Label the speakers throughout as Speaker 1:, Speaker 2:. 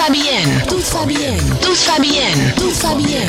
Speaker 1: va bien. Tout va bien. Tout va bien. Tout va bien.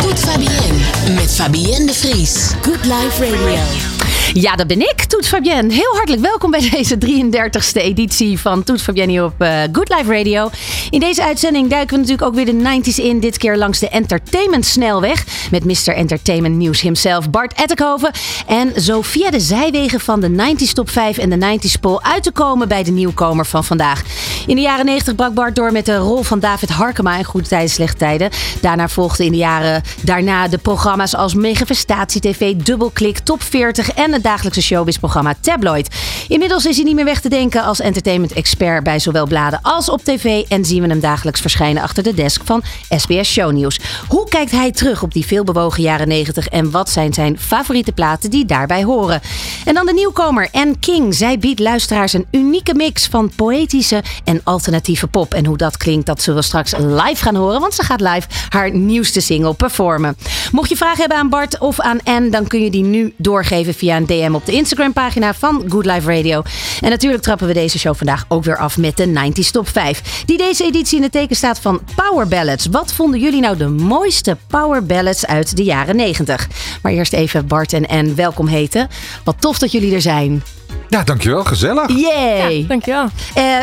Speaker 1: Tout va. Tout. Met Fabienne de Vries. Good Life Radio.
Speaker 2: Ja, dat ben ik, Toet Fabienne. Heel hartelijk welkom bij deze 33e editie van Toet Fabienne hier op uh, Good Life Radio. In deze uitzending duiken we natuurlijk ook weer de 90s in. Dit keer langs de Entertainment Snelweg. Met Mr. Entertainment Nieuws himself, Bart Ettekhoven. En zo via de zijwegen van de 90s Top 5 en de 90s Poll uit te komen bij de nieuwkomer van vandaag. In de jaren 90 brak Bart door met de rol van David Harkema in Goede Tijden, Slechte Tijden. Daarna volgden in de jaren daarna de programma's als Megafestatie TV, Dubbelklik, Top 40 en het dagelijkse showbizprogramma Tabloid. Inmiddels is hij niet meer weg te denken als entertainment expert bij zowel bladen als op tv en zien we hem dagelijks verschijnen achter de desk van SBS Shownieuws. Hoe kijkt hij terug op die veelbewogen jaren 90 en wat zijn zijn favoriete platen die daarbij horen? En dan de nieuwkomer Anne King. Zij biedt luisteraars een unieke mix van poëtische en alternatieve pop. En hoe dat klinkt, dat zullen we straks live gaan horen, want ze gaat live haar nieuwste single performen. Mocht je vragen hebben aan Bart of aan Anne, dan kun je die nu doorgeven via een DM op de Instagram pagina van Good Life Radio. En natuurlijk trappen we deze show vandaag ook weer af met de 90s Top 5. Die deze editie in het teken staat van Power Ballads. Wat vonden jullie nou de mooiste Power Ballads uit de jaren 90? Maar eerst even Bart en Anne welkom heten. Wat tof dat jullie er zijn.
Speaker 3: Ja, dankjewel. Gezellig.
Speaker 2: Yay!
Speaker 4: Ja, dankjewel.
Speaker 2: Uh,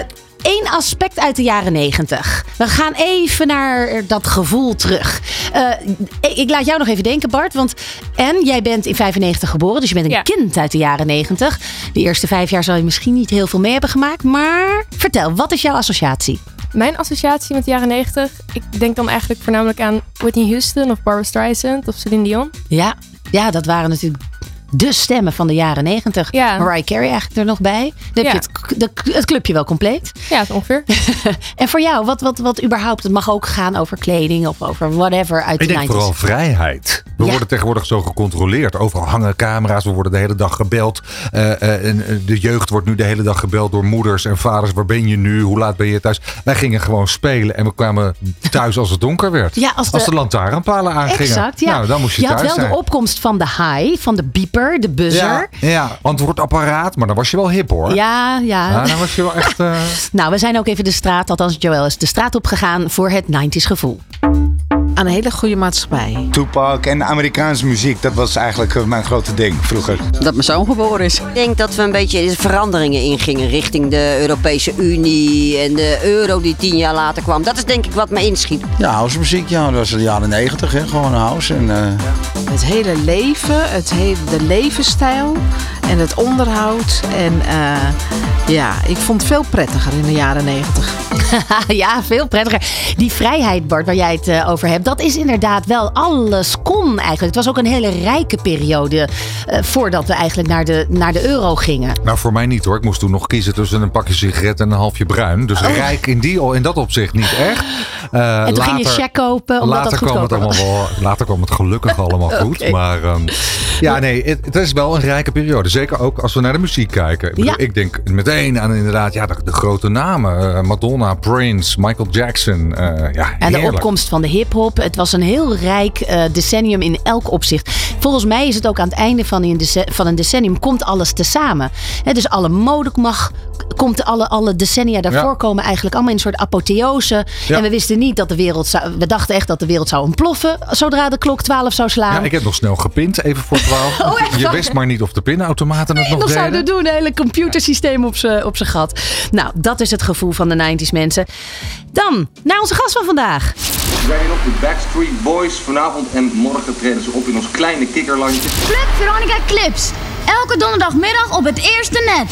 Speaker 2: Eén aspect uit de jaren 90. We gaan even naar dat gevoel terug. Uh, ik laat jou nog even denken, Bart. Want en jij bent in 95 geboren, dus je bent een
Speaker 4: Ja.
Speaker 2: kind uit de jaren 90. De eerste vijf jaar zal je misschien niet heel veel mee hebben gemaakt. Maar vertel, wat is jouw associatie?
Speaker 4: Mijn associatie met de jaren 90, ik denk dan eigenlijk voornamelijk aan Whitney Houston of Barbara Streisand of Celine Dion.
Speaker 2: Ja, ja dat waren natuurlijk de stemmen van de jaren 90.
Speaker 4: Ja.
Speaker 2: Mariah Carey eigenlijk er nog bij. Dan heb
Speaker 4: Ja.
Speaker 2: je het, de- het clubje wel compleet.
Speaker 4: Ja, ongeveer.
Speaker 2: En voor jou, wat, wat, wat überhaupt, het mag ook gaan over kleding of over whatever uit
Speaker 3: Ik
Speaker 2: de
Speaker 3: denk
Speaker 2: 90s.
Speaker 3: vooral vrijheid. We
Speaker 2: Ja.
Speaker 3: worden tegenwoordig zo gecontroleerd. Overal hangen camera's, we worden de hele dag gebeld. Eh, eh, en, eh, de jeugd wordt nu de hele dag gebeld door moeders en vaders. Waar ben je nu? Hoe laat ben je thuis? Wij gingen gewoon spelen en we kwamen thuis als het donker werd.
Speaker 2: Ja, als
Speaker 3: als
Speaker 2: de-
Speaker 3: lantaarnpalen aangingen.
Speaker 2: Exact, ja.
Speaker 3: Nou, dan moest je,
Speaker 2: had
Speaker 3: thuis
Speaker 2: wel
Speaker 3: zijn.
Speaker 2: de opkomst van de high, van de beeper, de buzzer.
Speaker 3: ja, ja, antwoordapparaat. Maar dan was je wel hip hoor.
Speaker 2: Ja, ja.
Speaker 3: Ja, dan was je wel echt... eh,
Speaker 2: Nou, we zijn ook even de straat, althans Joël is de straat opgegaan voor het 90s gevoel.
Speaker 5: aan een hele goede maatschappij.
Speaker 6: Tupac en Amerikaanse muziek, dat was eigenlijk eh, mijn grote ding vroeger.
Speaker 5: Dat mijn zoon geboren is.
Speaker 7: Ik denk dat we een beetje de veranderingen ingingen richting de Europese Unie en de euro die tien jaar later kwam. Dat is denk ik wat me inschiet.
Speaker 8: Ja, house muziek, ja, dat was de jaren negentig, hè, gewoon house. En, eh,
Speaker 5: Het hele leven, het hele, de levensstijl en het onderhoud. En eh, ja, ik vond het veel prettiger in de jaren negentig.
Speaker 2: ja, veel prettiger. Die vrijheid, Bart, waar jij het eh, over hebt, dat is inderdaad wel alles kon eigenlijk. Het was ook een hele rijke periode eh, voordat we eigenlijk naar de, naar de euro gingen.
Speaker 3: Nou, voor mij niet hoor. Ik moest toen nog kiezen tussen een pakje sigaret en een halfje bruin. Dus rijk in, die, in dat opzicht niet echt. Eh,
Speaker 2: Oh. En toen ging je check kopen, omdat
Speaker 3: later
Speaker 2: dat
Speaker 3: kwam het allemaal wel, Later kwam het gelukkig allemaal goed. Maar ehm, ja, nee, het, het is wel een rijke periode. Zeker ook als we naar de muziek kijken. Ik, bedoel,
Speaker 2: Ja.
Speaker 3: ik denk meteen aan inderdaad ja, de, de grote namen. Eh, Madonna, Prince, Michael Jackson. eh, ja,
Speaker 2: En de opkomst van de hip-hop. Het was een heel rijk eh, decennium in elk opzicht. Volgens mij is het ook aan het einde van een, van een decennium komt alles tezamen. Hè, dus alle mode mag, komt alle, alle decennia daarvoor
Speaker 3: Ja.
Speaker 2: komen eigenlijk allemaal in een soort apotheose.
Speaker 3: Ja.
Speaker 2: En we wisten niet dat de wereld zou, we dachten echt dat de wereld zou ontploffen zodra de klok 12 zou slaan.
Speaker 3: Ja, ik heb nog snel gepint, even voor 12.
Speaker 2: Oh, echt
Speaker 3: Je wist maar niet of de pinautomaten het nog
Speaker 2: nog
Speaker 3: deden.
Speaker 2: zouden doen, een hele computersysteem op zijn op zijn gat. Nou, dat is het gevoel van de 90s mensen. Dan naar onze gast van vandaag.
Speaker 9: Wij op de Backstreet Boys. Vanavond en morgen treden ze op in ons kleine kikkerlandje.
Speaker 10: Club Veronica Clips. Elke donderdagmiddag op het eerste net.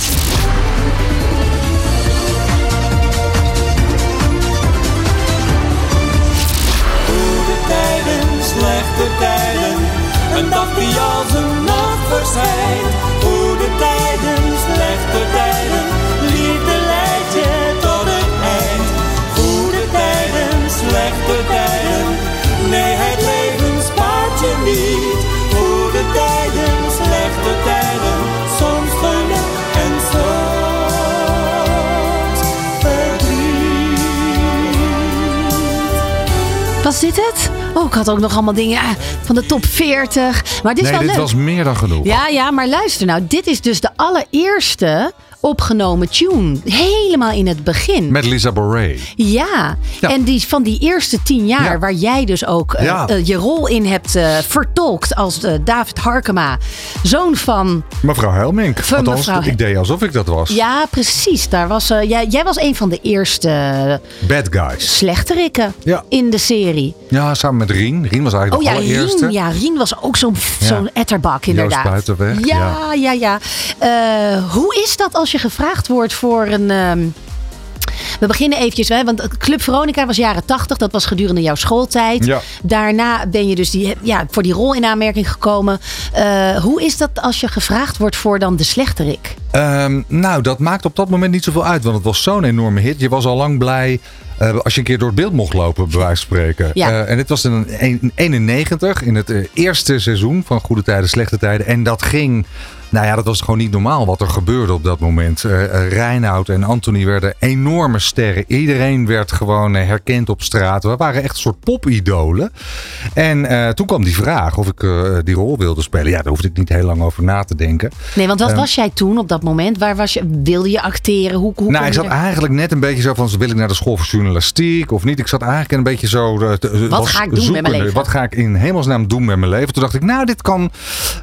Speaker 11: Goede tijden, slechte tijden, een dag die als een nacht verschijnt.
Speaker 2: Was dit het? Oh, ik had ook nog allemaal dingen ah, van de top 40. Maar dit is
Speaker 3: Nee,
Speaker 2: wel
Speaker 3: dit
Speaker 2: leuk.
Speaker 3: was meer dan genoeg.
Speaker 2: Ja, ja, maar luister nou. Dit is dus de allereerste opgenomen tune. Helemaal in het begin.
Speaker 3: Met Lisa Bonet.
Speaker 2: Ja.
Speaker 3: Ja.
Speaker 2: en die van die eerste tien jaar,
Speaker 3: Ja.
Speaker 2: waar jij dus ook eh, eh, je rol in hebt eh, vertolkt als David Harkema, zoon van.
Speaker 3: Mevrouw Helmink.
Speaker 2: Van
Speaker 3: Althans,
Speaker 2: mevrouw
Speaker 3: ik deed alsof ik dat was.
Speaker 2: Ja, precies. Daar was, jij, jij was een van de eerste
Speaker 3: Bad guys.
Speaker 2: slechterikken in de serie.
Speaker 3: Ja, samen met Rien. Rien was eigenlijk
Speaker 2: Oh
Speaker 3: de
Speaker 2: ja,
Speaker 3: allereerste.
Speaker 2: Rien, ja, Rien was ook zo'n zo'n etterbak inderdaad.
Speaker 3: Buitenweg,
Speaker 2: Ja, ja, ja. Hoe is dat als je gevraagd wordt voor een... ehm, we beginnen eventjes, hè, want Club Veronica was jaren 80. Dat was gedurende jouw schooltijd.
Speaker 3: Ja.
Speaker 2: Daarna ben je dus die, ja, voor die rol in aanmerking gekomen. Eh, hoe is dat als je gevraagd wordt voor dan de slechterik?
Speaker 3: Ehm, nou, dat maakt op dat moment niet zoveel uit, want het was zo'n enorme hit. Je was al lang blij eh, als je een keer door het beeld mocht lopen, bij wijze van spreken.
Speaker 2: Ja.
Speaker 3: Eh, en dit was in een- 91, in het eerste seizoen van Goede Tijden, Slechte Tijden. En dat ging, nou ja, dat was gewoon niet normaal wat er gebeurde op dat moment. Eh, Reinoud en Anthony werden enorme sterren. Iedereen werd gewoon eh, herkend op straat. We waren echt een soort popidolen. En toen kwam die vraag of ik die rol wilde spelen. Ja, daar hoefde ik niet heel lang over na te denken.
Speaker 2: Nee, want wat
Speaker 3: Ehm,
Speaker 2: was jij toen op dat moment? Waar was je? Wilde je acteren? Hoe, hoe
Speaker 3: nou, ik zat
Speaker 2: er-
Speaker 3: eigenlijk net een beetje zo van, wil ik naar de school voor journalistiek of niet? Ik zat eigenlijk een beetje zo... te-
Speaker 2: Wat ga ik doen met mijn leven?
Speaker 3: Wat ga ik in hemelsnaam doen met mijn leven? Toen dacht ik, nou, dit kan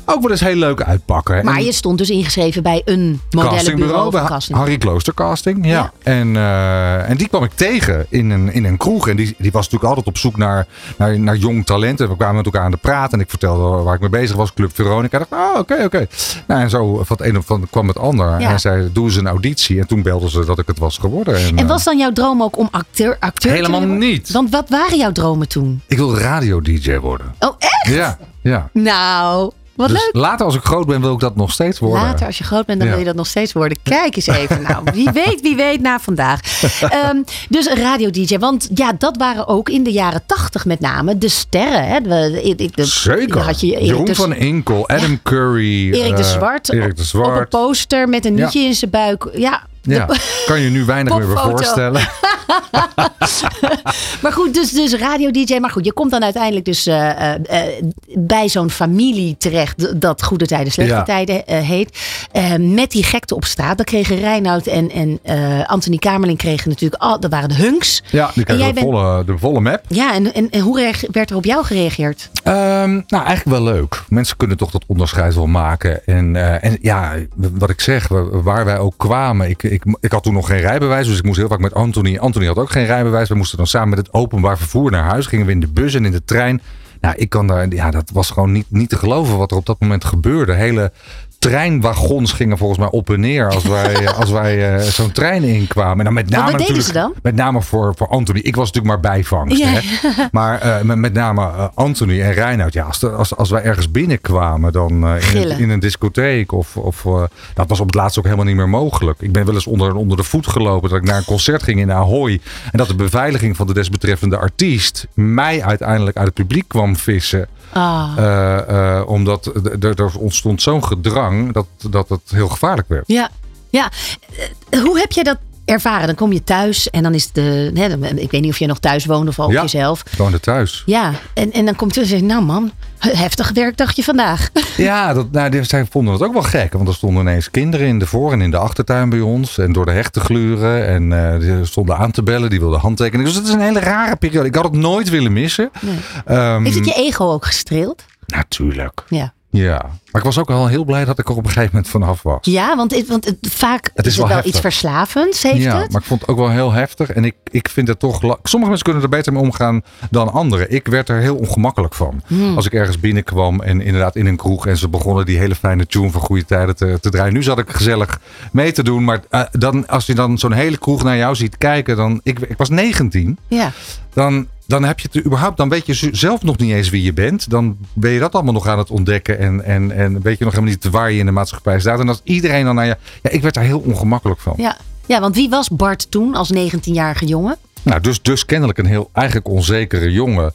Speaker 3: ook wel eens heel leuk uitpakken.
Speaker 2: Maar Je stond dus ingeschreven bij een modellenbureau
Speaker 3: bij. Harry Klooster Casting. Ja.
Speaker 2: Ja.
Speaker 3: En, eh, en die kwam ik tegen in een, in een kroeg. En die, die was natuurlijk altijd op zoek naar, naar, naar jong talent. En we kwamen met elkaar aan de praat. En ik vertelde waar ik mee bezig was. Club Veronica. Ik dacht, oh, oké, oké. Nou, en zo van het een of van kwam het ander.
Speaker 2: Ja.
Speaker 3: En zei, doe eens een auditie. En toen belden ze dat ik het was geworden. En,
Speaker 2: En
Speaker 3: eh,
Speaker 2: was dan jouw droom ook om acteur, acteur
Speaker 3: Helemaal
Speaker 2: te worden?
Speaker 3: niet.
Speaker 2: Want wat waren jouw dromen toen?
Speaker 3: ik wil radio-dj worden.
Speaker 2: Oh, echt?
Speaker 3: Ja, ja.
Speaker 2: Nou, wat
Speaker 3: dus
Speaker 2: leuk.
Speaker 3: later als ik groot ben wil ik dat nog steeds worden.
Speaker 2: Later, als je groot bent, dan
Speaker 3: Ja.
Speaker 2: wil je dat nog steeds worden. Kijk eens even. Nou, wie weet, wie weet na vandaag. Ehm, dus een radio-dj. Want ja, dat waren ook in de jaren tachtig met name de sterren. Hè? De, de-
Speaker 3: Zeker.
Speaker 2: Had je Erik
Speaker 3: Jeroen
Speaker 2: de,
Speaker 3: van Inkel, Adam Curry.
Speaker 2: Erik de
Speaker 3: eh,
Speaker 2: Zwart.
Speaker 3: Erik de
Speaker 2: Op een
Speaker 3: Zwart.
Speaker 2: poster met een
Speaker 3: Ja.
Speaker 2: nietje in zijn buik. Ja.
Speaker 3: Ja, kan je nu weinig meer voorstellen.
Speaker 2: Maar goed, dus, dus radio-dj. Maar goed, je komt dan uiteindelijk dus eh, eh, eh, bij zo'n familie terecht. Dat Goede Tijden, Slechte
Speaker 3: Ja.
Speaker 2: Tijden heet. Met die gekte op straat. Dan kregen Reinoud en, en Anthony Kamerling kregen natuurlijk al. Dat waren de hunks.
Speaker 3: Ja, die
Speaker 2: En jij
Speaker 3: krijgen de,
Speaker 2: bent-
Speaker 3: volle, de volle map.
Speaker 2: Ja, en, en, en hoe werd er op jou gereageerd?
Speaker 3: Ehm, nou, eigenlijk wel leuk. Mensen kunnen toch dat onderscheid wel maken. En, en ja, wat ik zeg, waar wij ook kwamen. Ik, ik, ik had toen nog geen rijbewijs, dus ik moest heel vaak met Anthony. Anthony had ook geen rijbewijs. We moesten dan samen met het openbaar vervoer naar huis. Gingen we in de bus en in de trein. Nou, ik kan daar, ja, dat was gewoon niet, niet te geloven wat er op dat moment gebeurde. Hele treinwagons gingen volgens mij op en neer als wij, als wij eh, zo'n trein inkwamen. En dan met
Speaker 2: Wat
Speaker 3: name
Speaker 2: deden
Speaker 3: natuurlijk,
Speaker 2: ze dan?
Speaker 3: Met name voor, voor Anthony. Ik was natuurlijk maar bijvangst. Hè? Maar eh, met, met name eh, Anthony en Reinoud. Ja, als, de- als, als wij ergens binnenkwamen dan in, een, in een discotheek. Of, of, dat was op het laatst ook helemaal niet meer mogelijk. Ik ben wel eens onder, onder de voet gelopen dat ik naar een concert ging in Ahoy. En dat de beveiliging van de desbetreffende artiest mij uiteindelijk uit het publiek kwam vissen.
Speaker 2: Ah.
Speaker 3: Eh, eh, omdat er- ontstond zo'n gedrang dat, dat het heel gevaarlijk werd.
Speaker 2: Ja, ja. Eh, Hoe heb jij dat ervaren? Dan kom je thuis en dan is de. Hè, ik weet niet of je nog thuis woont of al op
Speaker 3: ja,
Speaker 2: jezelf.
Speaker 3: ik woonde thuis.
Speaker 2: Ja, en, en dan komt je en zeg je, nou man, heftig werkdagje vandaag.
Speaker 3: Ja, dat, nou, die- zij vonden het ook wel gek. Want er stonden ineens kinderen in de voor- en in de achtertuin bij ons. En door de heg te gluren. En die stonden aan te bellen. Die wilden handtekeningen. Dus het is een hele rare periode. Ik had het nooit willen missen. Ehm,
Speaker 2: Heeft het je ego ook gestreeld?
Speaker 3: Natuurlijk.
Speaker 2: Ja.
Speaker 3: Ja. Maar ik was ook wel heel blij dat ik er op een gegeven moment vanaf was.
Speaker 2: Ja, want, het- want het, vaak
Speaker 3: Het
Speaker 2: is,
Speaker 3: is
Speaker 2: het
Speaker 3: wel
Speaker 2: wel iets verslavends, heeft
Speaker 3: ja,
Speaker 2: het?
Speaker 3: maar ik vond het ook wel heel heftig. En ik, ik vind het toch... Sommige mensen kunnen er beter mee omgaan dan anderen. Ik werd er heel ongemakkelijk van.
Speaker 2: Hmm.
Speaker 3: Als ik ergens binnenkwam en inderdaad in een kroeg... en ze begonnen die hele fijne tune van Goede Tijden te, te draaien. Nu zat ik gezellig mee te doen. Maar eh, dan, als je dan zo'n hele kroeg naar jou ziet kijken... dan ik, ik was 19.
Speaker 2: Ja.
Speaker 3: Dan, dan heb je het überhaupt... dan weet je zelf nog niet eens wie je bent. Dan ben je dat allemaal nog aan het ontdekken. En, en, en weet je nog helemaal niet waar je in de maatschappij staat. En als iedereen dan naar je... Ja, ik werd daar heel ongemakkelijk van.
Speaker 2: Ja. ja, want wie was Bart toen als 19-jarige jongen?
Speaker 3: Nou, dus, dus kennelijk een heel eigenlijk onzekere jongen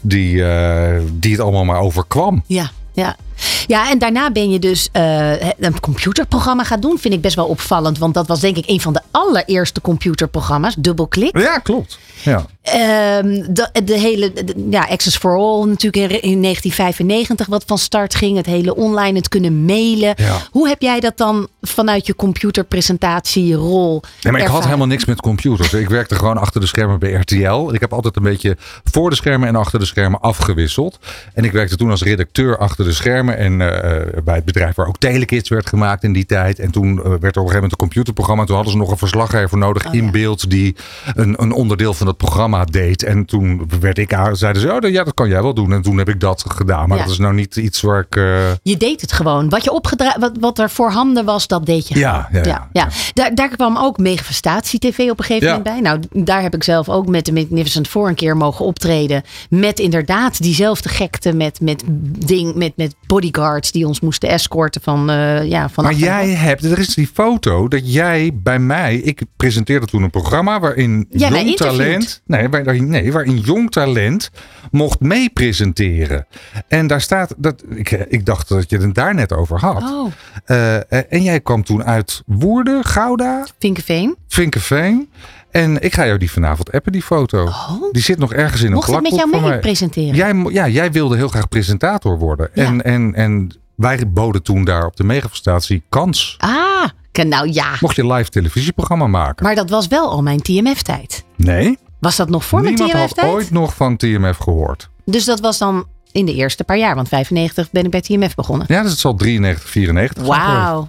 Speaker 3: die, eh, die het allemaal maar overkwam.
Speaker 2: Ja, ja. Ja, en daarna ben je dus eh, een computerprogramma gaan doen. Vind ik best wel opvallend. Want dat was denk ik een van de allereerste computerprogramma's. Dubbelklik.
Speaker 3: Ja, klopt. Ja.
Speaker 2: Ehm, de, de hele, de- ja, Access for All natuurlijk in, in 1995 wat van start ging. Het hele online, het kunnen mailen.
Speaker 3: Ja.
Speaker 2: Hoe heb jij dat dan vanuit je computerpresentatierol
Speaker 3: Nee, maar ik had helemaal niks met computers. Ik werkte gewoon achter de schermen bij RTL. Ik heb altijd een beetje voor de schermen en achter de schermen afgewisseld. En ik werkte toen als redacteur achter de schermen. En eh, bij het bedrijf waar ook Telekids werd gemaakt in die tijd. En toen eh, werd er op een gegeven moment een computerprogramma. Toen hadden ze nog een verslaggever nodig
Speaker 2: Oh,
Speaker 3: in beeld die een, een onderdeel van het programma deed. En toen werd ik aan, zeiden ze, oh, ja, dat kan jij wel doen. En toen heb ik dat gedaan. Maar
Speaker 2: Ja.
Speaker 3: dat is nou niet iets waar ik... eh,
Speaker 2: Je deed het gewoon. Wat, je opgedra- wat, wat er voorhanden was, dat deed je
Speaker 3: Ja, ja, ja,
Speaker 2: ja. Daar, daar kwam ook Megafestatie TV op een gegeven moment bij. Nou, daar heb ik zelf ook met de Magnificent Four een keer mogen optreden. Met inderdaad diezelfde gekte met, met, ding, met, met bodyguards die ons moesten escorten van, eh ja, van
Speaker 3: Maar jij hebt, er is die foto dat jij bij mij, ik presenteerde toen een programma waarin
Speaker 2: Jij
Speaker 3: jong talent, nee, waarin, nee, waarin jong talent mocht mee presenteren. En daar staat, dat, ik, ik dacht dat je het daar net over had.
Speaker 2: Oh,
Speaker 3: Eh, eh, en jij kwam toen uit Woerden, Gouda,
Speaker 2: Vinkeveen.
Speaker 3: Vinkenveen. En ik ga jou die vanavond appen, die foto. Die zit nog ergens in een
Speaker 2: Oh. Mocht ik met
Speaker 3: plakboek
Speaker 2: jou mee presenteren?
Speaker 3: Jij, ja, jij wilde heel graag presentator worden.
Speaker 2: Ja.
Speaker 3: En, en, en wij boden toen daar op de megafestatie kans.
Speaker 2: Ah, nou ja.
Speaker 3: Mocht je live televisieprogramma maken?
Speaker 2: Maar dat was wel al mijn TMF-tijd.
Speaker 3: Nee.
Speaker 2: Was dat nog voor
Speaker 3: Niemand
Speaker 2: mijn
Speaker 3: had
Speaker 2: TMF-tijd?
Speaker 3: ooit nog van TMF gehoord.
Speaker 2: Dus dat was dan in de eerste paar jaar. Want 95 ben ik bij TMF begonnen.
Speaker 3: Ja, dus het zal 93, 94 zijn geweest.
Speaker 2: Wauw.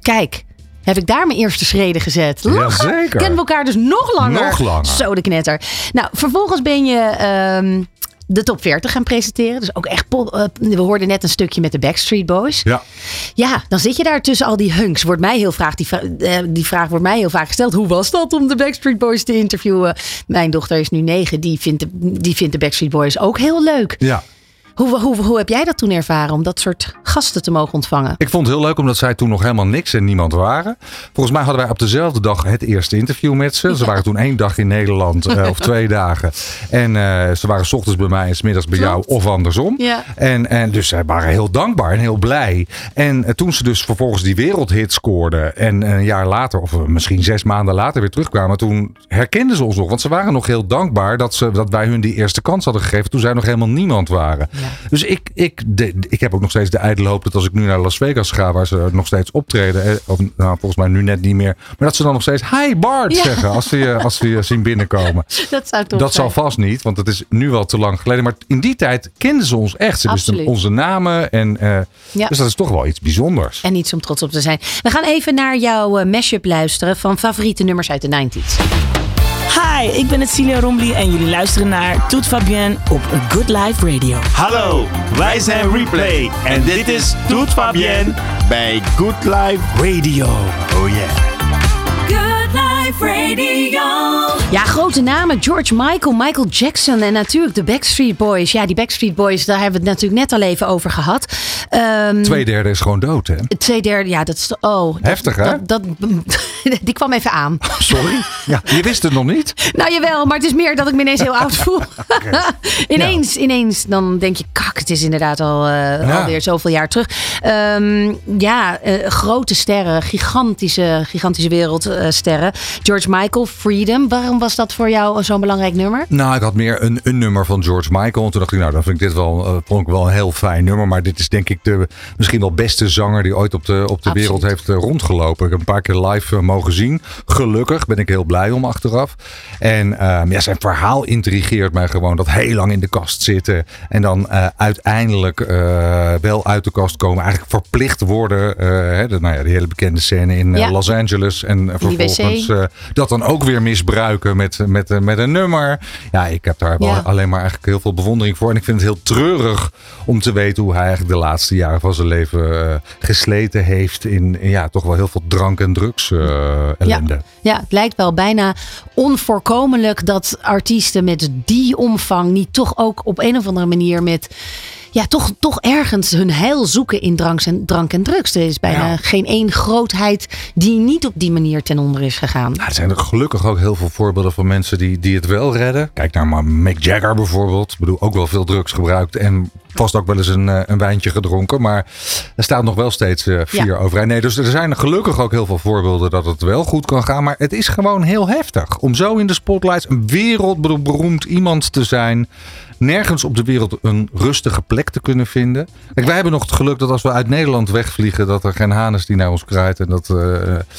Speaker 2: Kijk, heb ik daar mijn eerste schreden gezet. Lachen.
Speaker 3: Jazeker.
Speaker 2: Kennen we elkaar dus nog langer.
Speaker 3: Nog langer.
Speaker 2: Zo de knetter. Nou, vervolgens ben je ehm, de top 40 gaan presenteren. Dus ook echt, pop- eh, we hoorden net een stukje met de Backstreet Boys.
Speaker 3: Ja.
Speaker 2: Ja, dan zit je daar tussen al die hunks. Wordt mij heel vaak, die, vra- eh, die vraag wordt mij heel vaak gesteld. Hoe was dat om de Backstreet Boys te interviewen? Mijn dochter is nu negen. Die vindt de, die vindt de Backstreet Boys ook heel leuk.
Speaker 3: Ja.
Speaker 2: Hoe, hoe, hoe heb jij dat toen ervaren om dat soort gasten te mogen ontvangen?
Speaker 3: Ik vond het heel leuk omdat zij toen nog helemaal niks en niemand waren. Volgens mij hadden wij op dezelfde dag het eerste interview met ze. Ze waren toen één dag in Nederland eh, of twee dagen. En eh, ze waren 's ochtends bij mij en 's middags bij jou of andersom.
Speaker 2: Ja.
Speaker 3: En, en dus zij waren heel dankbaar en heel blij. En eh, toen ze dus vervolgens die wereldhit scoorden. En een jaar later, of misschien zes maanden later weer terugkwamen. Toen herkenden ze ons nog. Want ze waren nog heel dankbaar dat, ze, dat wij hun die eerste kans hadden gegeven. Toen zij nog helemaal niemand waren. Dus ik, ik, de, ik heb ook nog steeds de ijdele hoop dat als ik nu naar Las Vegas ga. Waar ze nog steeds optreden. eh, Of, nou, volgens mij nu net niet meer. Maar dat ze dan nog steeds hi Bart
Speaker 2: Ja.
Speaker 3: zeggen. Als ze, je- als ze je zien binnenkomen.
Speaker 2: Dat zou toch
Speaker 3: Dat zal vast niet, want het is nu wel te lang geleden. Maar in die tijd kenden ze ons echt. Ze wisten onze namen. En, eh,
Speaker 2: Ja.
Speaker 3: Dus dat is toch wel iets bijzonders.
Speaker 2: En iets om trots op te zijn. We gaan even naar jouw eh, mashup luisteren van favoriete nummers uit de 90s.
Speaker 12: Hi, ik ben het Celia Rombly en jullie luisteren naar Toet Fabienne op Good Life Radio.
Speaker 13: Hallo, wij zijn Replay en dit is Toet Fabienne bij Good Life Radio. Oh yeah.
Speaker 11: Good Life Radio.
Speaker 2: Ja, grote namen. George Michael, Michael Jackson en natuurlijk de Backstreet Boys. Ja, die Backstreet Boys, daar hebben we het natuurlijk net al even over gehad. Ehm,
Speaker 3: Twee derde is gewoon dood, hè?
Speaker 2: Twee derde, ja, dat is. Oh, dat-
Speaker 3: Heftig, hè?
Speaker 2: Dat, dat, die kwam even aan.
Speaker 3: Sorry? Ja, je wist het nog niet?
Speaker 2: Nou jawel, maar het is meer dat ik me ineens heel oud voel. ineens, ineens, dan denk je, kak, het is inderdaad al eh,
Speaker 3: Ja.
Speaker 2: alweer zoveel jaar terug. Ehm, ja, eh, grote sterren, gigantische, gigantische wereldsterren. George Michael, Freedom. Waarom was dat voor jou zo'n belangrijk nummer?
Speaker 3: Nou, ik had meer een, een nummer van George Michael. En toen dacht ik, nou, dan vind ik dit wel, eh, vond ik wel een heel fijn nummer. Maar dit is denk ik de misschien wel beste zanger die ooit op de, op de
Speaker 2: Absoluut.
Speaker 3: wereld heeft eh, rondgelopen. Ik heb een paar keer live eh, mogen zien. Gelukkig ben ik heel blij om achteraf. En ehm, ja, zijn verhaal intrigeert mij gewoon. Dat heel lang in de kast zitten. En dan uiteindelijk wel uit de kast komen. Eigenlijk verplicht worden. hè, de, nou ja, die hele bekende scène in
Speaker 2: Ja.
Speaker 3: Los Angeles. En vervolgens dat dan ook weer misbruiken met, met, met een nummer. Ja, ik heb daar
Speaker 2: Ja.
Speaker 3: alleen maar eigenlijk heel veel bewondering voor. En ik vind het heel treurig om te weten hoe hij eigenlijk de laatste jaren van zijn leven eh, gesleten heeft in, in ja, toch wel heel veel drank- en drugs eh, ellende.
Speaker 2: Ja, het lijkt wel bijna onvoorkomelijk dat artiesten met die omvang niet toch ook op een of andere manier met. Ja, toch, toch ergens hun heil zoeken in drank en, drank en drugs. Er is bijna
Speaker 3: Ja.
Speaker 2: geen één grootheid die niet op die manier ten onder is gegaan.
Speaker 3: Nou, er zijn er gelukkig ook heel veel voorbeelden van mensen die, die het wel redden. Kijk naar maar Mick Jagger bijvoorbeeld. Ik bedoel, ook wel veel drugs gebruikt en Vast ook wel eens een, eh, een wijntje gedronken. Maar er staat nog wel steeds eh, vier
Speaker 2: Ja.
Speaker 3: overeind. Nee, dus er zijn gelukkig ook heel veel voorbeelden dat het wel goed kan gaan. Maar het is gewoon heel heftig. Om zo in de spotlights een wereldberoemd iemand te zijn. Nergens op de wereld een rustige plek te kunnen vinden. Kijk, wij hebben nog het geluk dat als we uit Nederland wegvliegen, dat er geen haan is die naar ons kruidt. En dat, eh,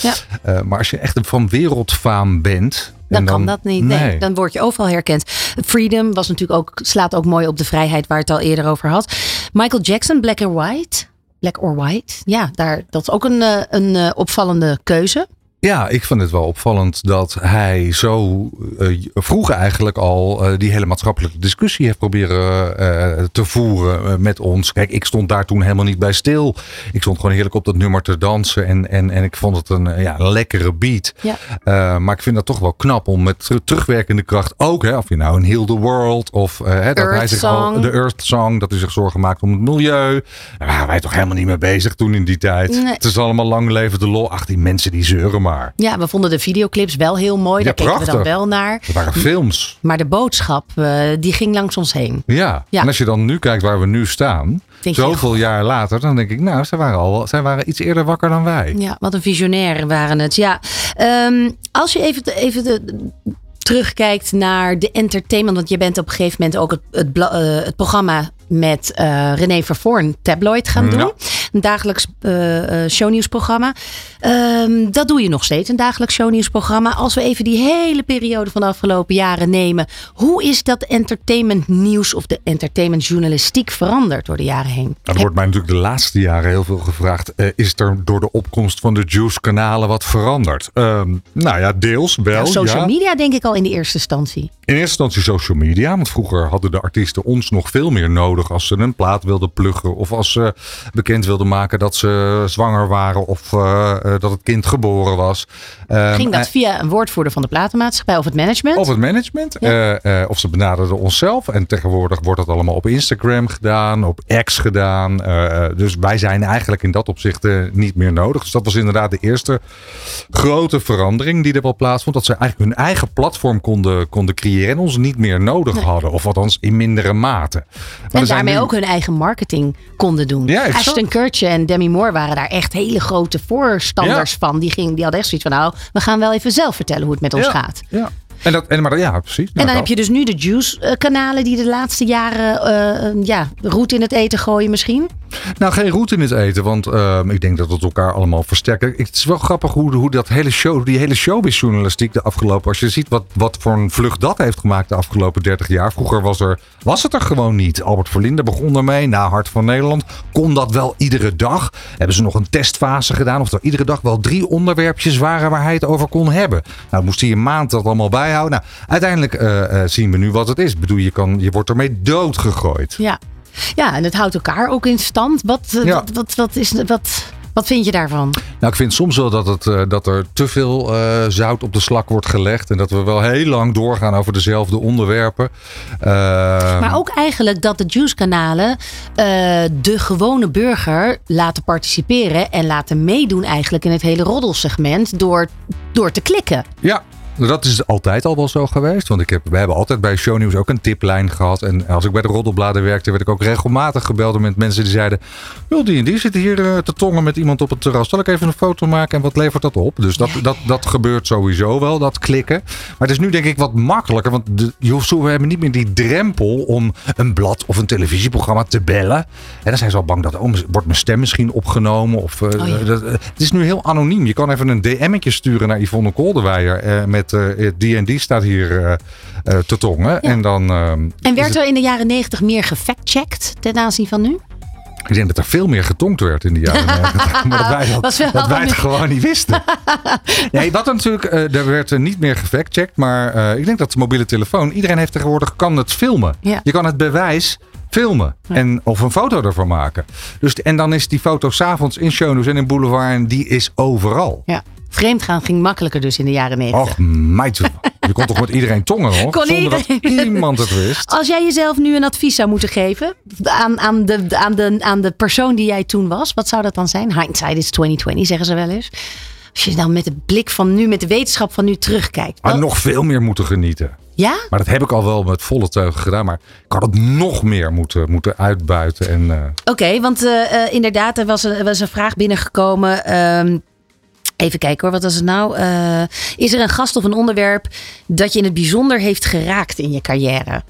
Speaker 2: Ja.
Speaker 3: eh, maar als je echt van wereldfaam bent.
Speaker 2: Dan,
Speaker 3: en
Speaker 2: kan dat niet. Nee.
Speaker 3: nee.
Speaker 2: dan word je overal herkend. Freedom was natuurlijk ook, slaat ook mooi op de vrijheid waar het al eerder over had. Michael Jackson, Black or White. Black or White. Ja, daar, dat is ook een, eh, een eh, opvallende keuze.
Speaker 3: Ja, ik vind het wel opvallend dat hij zo eh, vroeg eigenlijk al eh, die hele maatschappelijke discussie heeft proberen eh, te voeren met ons. Kijk, ik stond daar toen helemaal niet bij stil. Ik stond gewoon heerlijk op dat nummer te dansen en, en, en ik vond het een, ja, een lekkere beat.
Speaker 2: Ja.
Speaker 3: Maar ik vind dat toch wel knap om met ter- terugwerkende kracht ook, hè, of je nou een Heal the World of hè, dat hij zich al, de Earth Song, dat hij zich zorgen maakt om het milieu. Daar waren wij toch helemaal niet mee bezig toen in die tijd.
Speaker 2: Nee.
Speaker 3: Het is allemaal lang leven de lol. Ach, die mensen die zeuren maar.
Speaker 2: Ja, we vonden de videoclips wel heel mooi.
Speaker 3: Ja,
Speaker 2: Daar keken we dan
Speaker 3: prachtig.
Speaker 2: wel naar.
Speaker 3: Het waren films.
Speaker 2: Maar de boodschap, eh, die ging langs ons heen.
Speaker 3: Ja.
Speaker 2: Ja.
Speaker 3: en als je dan nu kijkt waar we nu staan,
Speaker 2: Denk je,
Speaker 3: zoveel jaar later, dan denk ik, nou, zij waren, al, zij waren iets eerder wakker dan wij.
Speaker 2: Ja, wat een visionair waren het. Ja, Ehm, als je even, even de, terugkijkt naar de entertainment, want je bent op een gegeven moment ook het, het, eh, het programma met eh, René Vervoorn Tabloid gaan doen.
Speaker 14: Ja.
Speaker 2: Een dagelijks eh, shownieuwsprogramma. Ehm, dat doe je nog steeds, een dagelijks shownieuwsprogramma. Als we even die hele periode van de afgelopen jaren nemen. Hoe is dat entertainment nieuws of de entertainment journalistiek veranderd door de jaren heen?
Speaker 3: Nou, er wordt mij natuurlijk de laatste jaren heel veel gevraagd. eh, is er door de opkomst van de Juice-kanalen wat veranderd? Ehm, nou ja, deels wel.
Speaker 2: Nou, social
Speaker 3: ja.
Speaker 2: media denk ik al in de eerste instantie.
Speaker 3: In eerste instantie social media. Want vroeger hadden de artiesten ons nog veel meer nodig als ze een plaat wilden pluggen. Of als ze bekend wilden maken dat ze zwanger waren. Of eh, eh, dat het kind geboren was. Ehm,
Speaker 2: Ging dat
Speaker 3: en-
Speaker 2: via een woordvoerder van de platenmaatschappij of het management?
Speaker 3: Of het management. eh, eh, of ze benaderden onszelf. En tegenwoordig wordt dat allemaal op Instagram gedaan. Op X gedaan. eh, eh, dus wij zijn eigenlijk in dat opzicht eh, niet meer nodig. Dus dat was inderdaad de eerste grote verandering die er wel plaatsvond. Dat ze eigenlijk hun eigen platform konden, konden creëren. En ons niet meer nodig hadden. Of althans in mindere mate. Maar
Speaker 2: en daarmee
Speaker 3: nu-
Speaker 2: ook hun eigen marketing konden doen.
Speaker 3: Ja.
Speaker 2: Ashton Kutcher en Demi Moore waren daar echt hele grote voorstanders
Speaker 3: Ja.
Speaker 2: van. Die, ging, die hadden echt zoiets van, nou, we gaan wel even zelf vertellen hoe het met ons
Speaker 3: Ja.
Speaker 2: gaat.
Speaker 3: Ja. En dat, en, maar, ja, precies.
Speaker 2: En dan heb je dus nu de Juice-kanalen die de laatste jaren eh, eh, ja, roet in het eten gooien misschien.
Speaker 3: Nou, geen route in het eten, want ehm, ik denk dat het elkaar allemaal versterkt. Het is wel grappig hoe, hoe dat hele show, die hele showbiz-journalistiek de afgelopen... Als je ziet wat, wat voor een vlucht dat heeft gemaakt de afgelopen 30 jaar. Vroeger was, er, was het er gewoon niet. Albert Verlinde begon ermee, na Hart van Nederland. Kon dat wel iedere dag? Hebben ze nog een testfase gedaan? Of er iedere dag wel drie onderwerpjes waren waar hij het over kon hebben? Nou, moest hij een maand dat allemaal bijhouden. Nou, uiteindelijk eh, eh, zien we nu wat het is. Bedoel, je, kan, je wordt ermee doodgegooid.
Speaker 2: Ja. Ja, en het houdt elkaar ook in stand. Wat, eh,
Speaker 3: Ja.
Speaker 2: wat, wat, wat, is, wat, wat vind je daarvan?
Speaker 3: Nou, ik vind soms wel dat, het, eh, dat er te veel eh, zout op de slak wordt gelegd. En dat we wel heel lang doorgaan over dezelfde onderwerpen.
Speaker 2: Maar ook eigenlijk dat de Juice-kanalen eh, de gewone burger laten participeren en laten meedoen eigenlijk in het hele roddelsegment door, door te klikken.
Speaker 3: Ja, dat is altijd al wel zo geweest. Want ik heb, we hebben altijd bij Shownieuws ook een tiplijn gehad. En als ik bij de Roddelbladen werkte, werd ik ook regelmatig gebeld met mensen die zeiden... Joh, die en die zit hier eh, te tongen met iemand op het terras. Zal ik even een foto maken en wat levert dat op? Dus dat, dat, dat gebeurt sowieso wel, dat klikken. Maar het is nu denk ik wat makkelijker. Want de, we hebben niet meer die drempel om een blad of een televisieprogramma te bellen. En dan zijn ze al bang dat, oh, wordt mijn stem misschien opgenomen? Of, eh,
Speaker 2: Oh ja.
Speaker 3: dat, eh, het is nu heel anoniem. Je kan even een DM'tje sturen naar Yvonne Kolderweijer. eh, met eh, die en die staat hier eh, eh, te tongen. En dan... eh,
Speaker 2: En werd
Speaker 3: het-
Speaker 2: er in de jaren negentig meer gefactcheckt ten aanzien van nu?
Speaker 3: ik denk dat er veel meer getonkt werd in de jaren 90. Maar dat wij, dat, wij het gewoon niet wisten. Nee, wat er natuurlijk, eh, er werd er niet meer gefactcheckt. Maar eh, ik denk dat de mobiele telefoon, iedereen heeft tegenwoordig, kan het filmen.
Speaker 2: Ja.
Speaker 3: Je kan het bewijs filmen. En, of een foto ervan maken. Dus, en dan is die foto s'avonds in shownews en in Boulevard. En die is overal.
Speaker 2: Ja. Vreemdgaan ging makkelijker dus in de jaren negentig.
Speaker 3: Och, meid. Je kon toch met iedereen tongen nog?
Speaker 2: Kon
Speaker 3: zonder
Speaker 2: iedereen.
Speaker 3: dat iemand het wist.
Speaker 2: Als jij jezelf nu een advies zou moeten geven aan, aan, de, aan, de, aan de persoon die jij toen was, wat zou dat dan zijn? Hindsight is 2020, zeggen ze wel eens. Als je dan met de blik van nu, met de wetenschap van nu terugkijkt.
Speaker 3: Maar nog veel meer moeten genieten.
Speaker 2: Ja?
Speaker 3: Maar dat heb ik al wel met volle teugen gedaan. Maar ik had het nog meer moeten, moeten uitbuiten. En, eh,
Speaker 2: Oké, want eh, eh, inderdaad, er was een, er was een vraag binnengekomen. Ehm, even kijken hoor, wat was het nou? Eh, is er een gast of een onderwerp dat je in het bijzonder heeft geraakt in je carrière?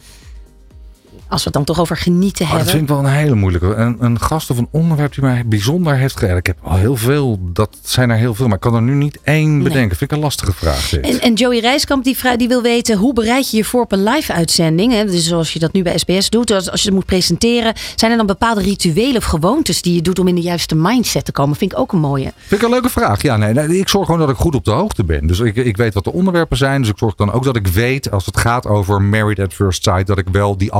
Speaker 2: Als we het dan toch over genieten
Speaker 3: oh, dat
Speaker 2: hebben.
Speaker 3: vind ik wel een hele moeilijke. Een, een gast of een onderwerp die mij bijzonder heeft gered. Ik heb al heel veel. Dat zijn er heel veel. Maar ik kan er nu niet één bedenken. Vind ik een lastige vraag. dit.
Speaker 2: En, en Joey Rijskamp die, die wil weten hoe bereid je je voor op een live uitzending? Hè? Dus zoals je dat nu bij SBS doet, als, als je het moet presenteren. Zijn er dan bepaalde rituelen of gewoontes die je doet om in de juiste mindset te komen? Vind ik ook een mooie.
Speaker 3: Vind ik een leuke vraag. Ja, nee, nee, ik zorg gewoon dat ik goed op de hoogte ben. Dus ik, ik weet wat de onderwerpen zijn. Dus ik zorg dan ook dat ik weet, als het gaat over Married at First Sight, dat ik wel die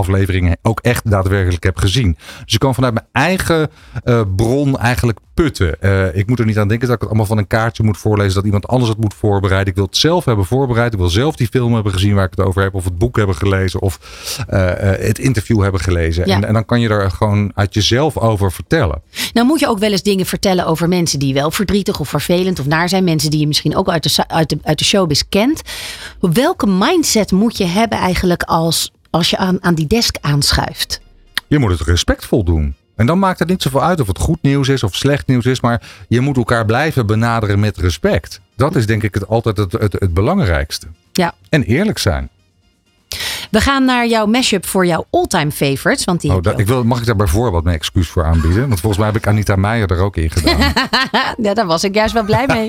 Speaker 3: ook echt daadwerkelijk heb gezien. Dus ik kan vanuit mijn eigen eh, bron eigenlijk putten. Eh, ik moet er niet aan denken dat ik het allemaal van een kaartje moet voorlezen, dat iemand anders het moet voorbereiden. Ik wil het zelf hebben voorbereid. Ik wil zelf die film hebben gezien waar ik het over heb, of het boek hebben gelezen, of eh, het interview hebben gelezen.
Speaker 2: Ja.
Speaker 3: En, en dan kan je er gewoon uit jezelf over vertellen.
Speaker 2: Nou moet je ook wel eens dingen vertellen over mensen die wel verdrietig of vervelend of naar zijn. Mensen die je misschien ook uit de, uit de, uit de showbiz kent. Welke mindset moet je hebben eigenlijk als, als je aan, aan die desk aanschuift?
Speaker 3: Je moet het respectvol doen. En dan maakt het niet zoveel uit of het goed nieuws is of slecht nieuws is. Maar je moet elkaar blijven benaderen met respect. Dat is denk ik het, altijd het, het, het belangrijkste.
Speaker 2: Ja.
Speaker 3: En eerlijk zijn.
Speaker 2: We gaan naar jouw mashup voor jouw all-time favorites. Want die
Speaker 3: Oh, dat, ik wil, mag ik daar bijvoorbeeld mijn excuus voor aanbieden? Want volgens mij heb ik Anita Meijer er ook in gedaan.
Speaker 2: ja, daar was ik juist wel blij mee.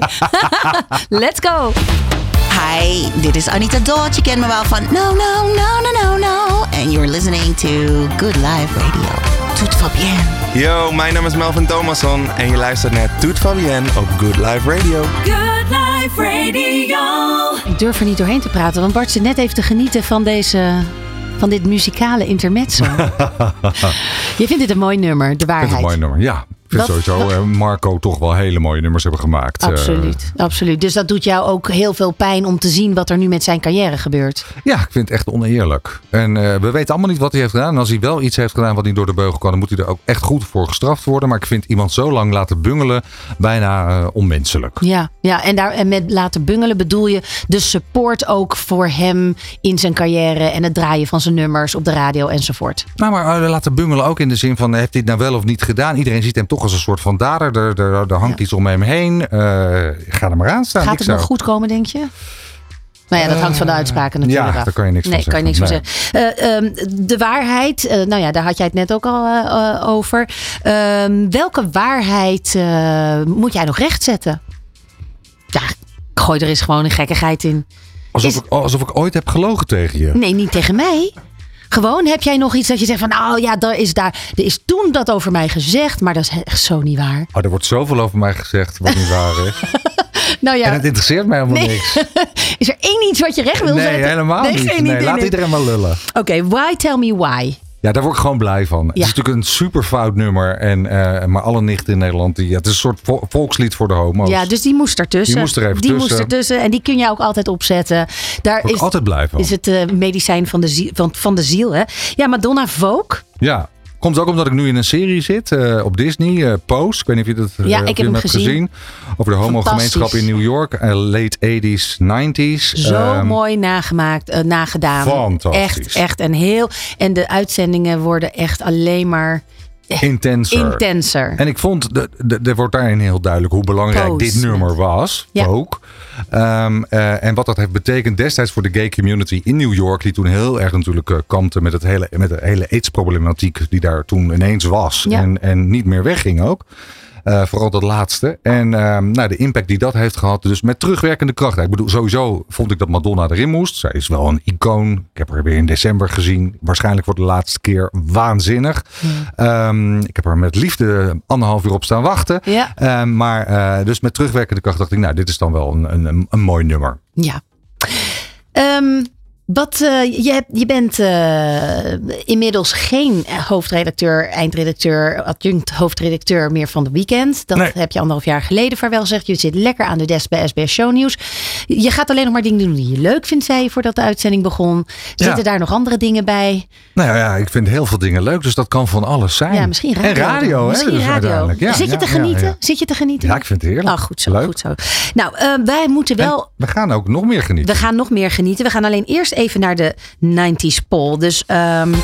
Speaker 2: Let's go.
Speaker 14: Hi, dit is Anita Dodd. Je kent me wel van No, no, no, no, no, no. And you're listening to Good Life Radio. Tout va bien.
Speaker 15: Yo, mijn naam is Melvin Thomasson en je luistert naar Toet Fabienne op Good Life Radio.
Speaker 11: Good Life Radio.
Speaker 2: Ik durf er niet doorheen te praten, want Bart zit net even te genieten van deze... Van dit muzikale intermezzo. Je vindt dit een mooi nummer, de waarheid.
Speaker 3: het een mooi nummer. Ja, vind
Speaker 2: Dat-
Speaker 3: sowieso Marco toch wel hele mooie nummers hebben gemaakt. Eh,
Speaker 2: Absoluut, absoluut. Dus dat doet jou ook heel veel pijn om te zien wat er nu met zijn carrière gebeurt.
Speaker 3: Ja, ik vind het echt oneerlijk. En eh, we weten allemaal niet wat hij heeft gedaan. En als hij wel iets heeft gedaan wat niet door de beugel kan, dan moet hij er ook echt goed voor gestraft worden. Maar ik vind iemand zo lang laten bungelen bijna eh, onmenselijk.
Speaker 2: Ja, ja en, daar, en met laten bungelen bedoel je de support ook voor hem in zijn carrière en het draaien van zijn nummers op de radio enzovoort.
Speaker 3: Nou, maar laten bungelen ook in de zin van, heeft hij het nou wel of niet gedaan? Iedereen ziet hem toch als een soort van dader. Er, er, er hangt iets om hem heen. Eh, ga er maar aan staan.
Speaker 2: Gaat het nog goed komen, denk je? Nou ja, dat hangt van de uitspraken natuurlijk
Speaker 3: ja,
Speaker 2: af.
Speaker 3: daar kan je niks
Speaker 2: nee,
Speaker 3: van
Speaker 2: kan je niks
Speaker 3: zeggen.
Speaker 2: zeggen. Eh, ehm, de waarheid, eh, nou ja, daar had jij het net ook al eh, eh, over. Ehm, welke waarheid eh, moet jij nog rechtzetten? Ja, gooi er eens gewoon een gekkigheid in.
Speaker 3: Alsof, ik, alsof ik ooit heb gelogen tegen je.
Speaker 2: Nee, niet tegen mij. Gewoon, heb jij nog iets dat je zegt van, nou ja, er is, daar, er is toen dat over mij gezegd, maar dat is echt zo niet waar.
Speaker 3: Oh, er wordt zoveel over mij gezegd wat niet waar is.
Speaker 2: Nou ja,
Speaker 3: En het interesseert mij helemaal
Speaker 2: Nee.
Speaker 3: niks.
Speaker 2: is er één iets wat je recht wil
Speaker 3: Nee,
Speaker 2: zetten?
Speaker 3: helemaal
Speaker 2: nee,
Speaker 3: niet.
Speaker 2: geen
Speaker 3: Nee, laat iedereen maar lullen.
Speaker 2: Oké, why tell me why?
Speaker 3: Ja, daar word ik gewoon blij van. Het is natuurlijk een super fout nummer. En, eh, maar alle nichten in Nederland, die, ja, het is een soort vo- volkslied voor de homo's.
Speaker 2: Ja, dus die moest ertussen.
Speaker 3: Die moest er even
Speaker 2: Die
Speaker 3: tussen.
Speaker 2: moest ertussen en die kun je ook altijd opzetten. Daar
Speaker 3: Word ik
Speaker 2: is,
Speaker 3: altijd blij van.
Speaker 2: is het eh, medicijn van de, ziel, van, van de ziel. Hè? Ja, Madonna Vogue.
Speaker 3: Ja. Komt ook omdat ik nu in een serie zit eh, op Disney, eh Post. Ik weet niet of je dat eh,
Speaker 2: Ja, ik heb hem
Speaker 3: hebt
Speaker 2: gezien.
Speaker 3: Over de homogemeenschap in New York. late 80s, 90s.
Speaker 2: Zo
Speaker 3: Ehm,
Speaker 2: mooi nagemaakt, nagedaan.
Speaker 3: Fantastisch.
Speaker 2: Echt, echt. En, heel, en de uitzendingen worden echt alleen maar
Speaker 3: Intenser.
Speaker 2: intenser.
Speaker 3: En ik vond, de, de, er wordt daarin heel duidelijk hoe belangrijk dit nummer was.
Speaker 2: Ja.
Speaker 3: Ook. Ehm, eh, en wat dat heeft betekend destijds voor de gay community in New York. Die toen heel erg natuurlijk eh, kampte met, het hele, met de hele AIDS-problematiek die daar toen ineens was.
Speaker 2: Ja.
Speaker 3: En, en niet meer wegging ook. Eh, vooral dat laatste. En ehm, nou, de impact die dat heeft gehad. Dus met terugwerkende kracht. Ik bedoel, sowieso vond ik dat Madonna erin moest. Zij is wel een icoon. Ik heb haar weer in december gezien. Waarschijnlijk voor de laatste keer waanzinnig. Ehm, ik heb haar met liefde anderhalf uur op staan wachten.
Speaker 2: Ja.
Speaker 3: Ehm, maar eh, dus met terugwerkende kracht dacht ik, nou, dit is dan wel een, een, een mooi nummer.
Speaker 2: Ja. Wat, eh, je, je bent eh, inmiddels geen hoofdredacteur, eindredacteur, adjunct hoofdredacteur meer van de weekend. Dat
Speaker 3: Nee.
Speaker 2: heb je anderhalf jaar geleden vaarwel gezegd. Je zit lekker aan de desk bij SBS Shownieuws. Je gaat alleen nog maar dingen doen die je leuk vindt, zei je voordat de uitzending begon. Zitten
Speaker 3: Ja.
Speaker 2: daar nog andere dingen bij?
Speaker 3: Nou ja, ik vind heel veel dingen leuk, dus dat kan van alles zijn.
Speaker 2: Ja, misschien radio.
Speaker 3: En radio, hè?
Speaker 2: Misschien
Speaker 3: dus
Speaker 2: radio.
Speaker 3: uiteindelijk. Ja,
Speaker 2: Zit je te genieten?
Speaker 3: Ja,
Speaker 2: Zit je te genieten?
Speaker 3: Ja, ik vind het heerlijk.
Speaker 2: Oh, goed zo,
Speaker 3: Leuk.
Speaker 2: goed zo. Nou, eh, wij moeten wel...
Speaker 3: We gaan ook nog meer genieten.
Speaker 2: We gaan nog meer genieten. We gaan alleen eerst even naar de 90s poll. Dus ehm,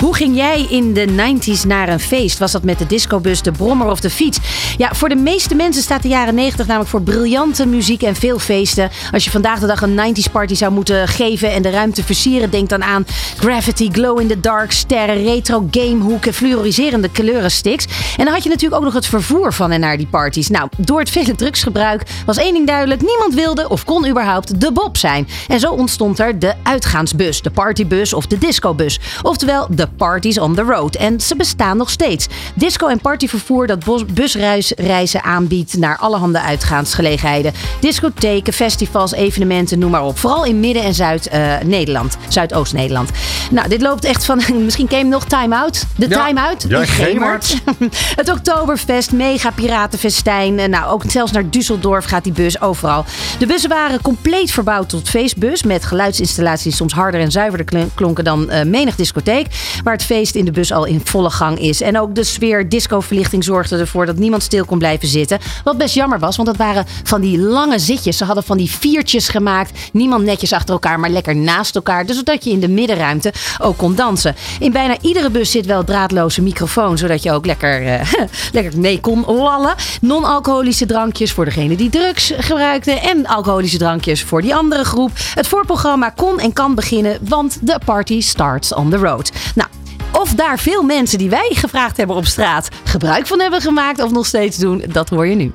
Speaker 2: hoe ging jij in de 90s naar een feest? Was dat met de discobus, de brommer of de fiets? Ja, voor de meeste mensen staat de jaren 90 namelijk voor briljante muziek en veel feesten. Als je vandaag de dag een 90s party zou moeten geven en de ruimte versieren, denk dan aan Gravity, Glow in the Dark, sterren, retro gamehoeken, fluoriserende kleurensticks. En dan had je natuurlijk ook nog het vervoer van en naar die parties. Nou, door het vele drugsgebruik was één ding duidelijk. Niemand wilde of kon überhaupt de Bob zijn. En zo ontstond er de uitgaansbus, de partybus of de discobus. Oftewel de parties on the road. En ze bestaan nog steeds. Disco- en partyvervoer dat busreizen aanbiedt naar allerhande uitgaansgelegenheden. Discotheken, festivals, evenementen, noem maar op. Vooral in Midden- en Zuid-Nederland. Zuidoost-Nederland. Nou, dit loopt echt van... Misschien ken je hem nog, Time Out. De
Speaker 3: Ja.
Speaker 2: Time Out
Speaker 3: Ja,
Speaker 2: in
Speaker 3: Gemert.
Speaker 2: Het Oktoberfest, mega piratenfestijn. Eh, Nou, ook zelfs naar Düsseldorf gaat die bus overal. De bussen waren compleet verbouwd tot feestbus. Met geluidsinstallaties die soms harder en zuiverder kl- klonken dan eh, menig discotheek. Waar het feest in de bus al in volle gang is. En ook de sfeer discoverlichting zorgde ervoor dat niemand stil kon blijven zitten. Wat best jammer was, want dat waren van die lange zitjes. Ze hadden van die viertjes gemaakt. Niemand netjes achter elkaar, maar lekker naast elkaar. Dus zodat je in de middenruimte ook kon dansen. In bijna iedere bus zit wel draadloze microfoon, zodat je ook lekker, eh, lekker mee kon lallen. Non-alcoholische drankjes voor degene die drugs gebruikte. En alcoholische drankjes voor die andere groep. Het voorprogramma kon en kan beginnen, want de party starts on the road. Nou, of daar veel mensen die wij gevraagd hebben op straat gebruik van hebben gemaakt of nog steeds doen, dat hoor je nu.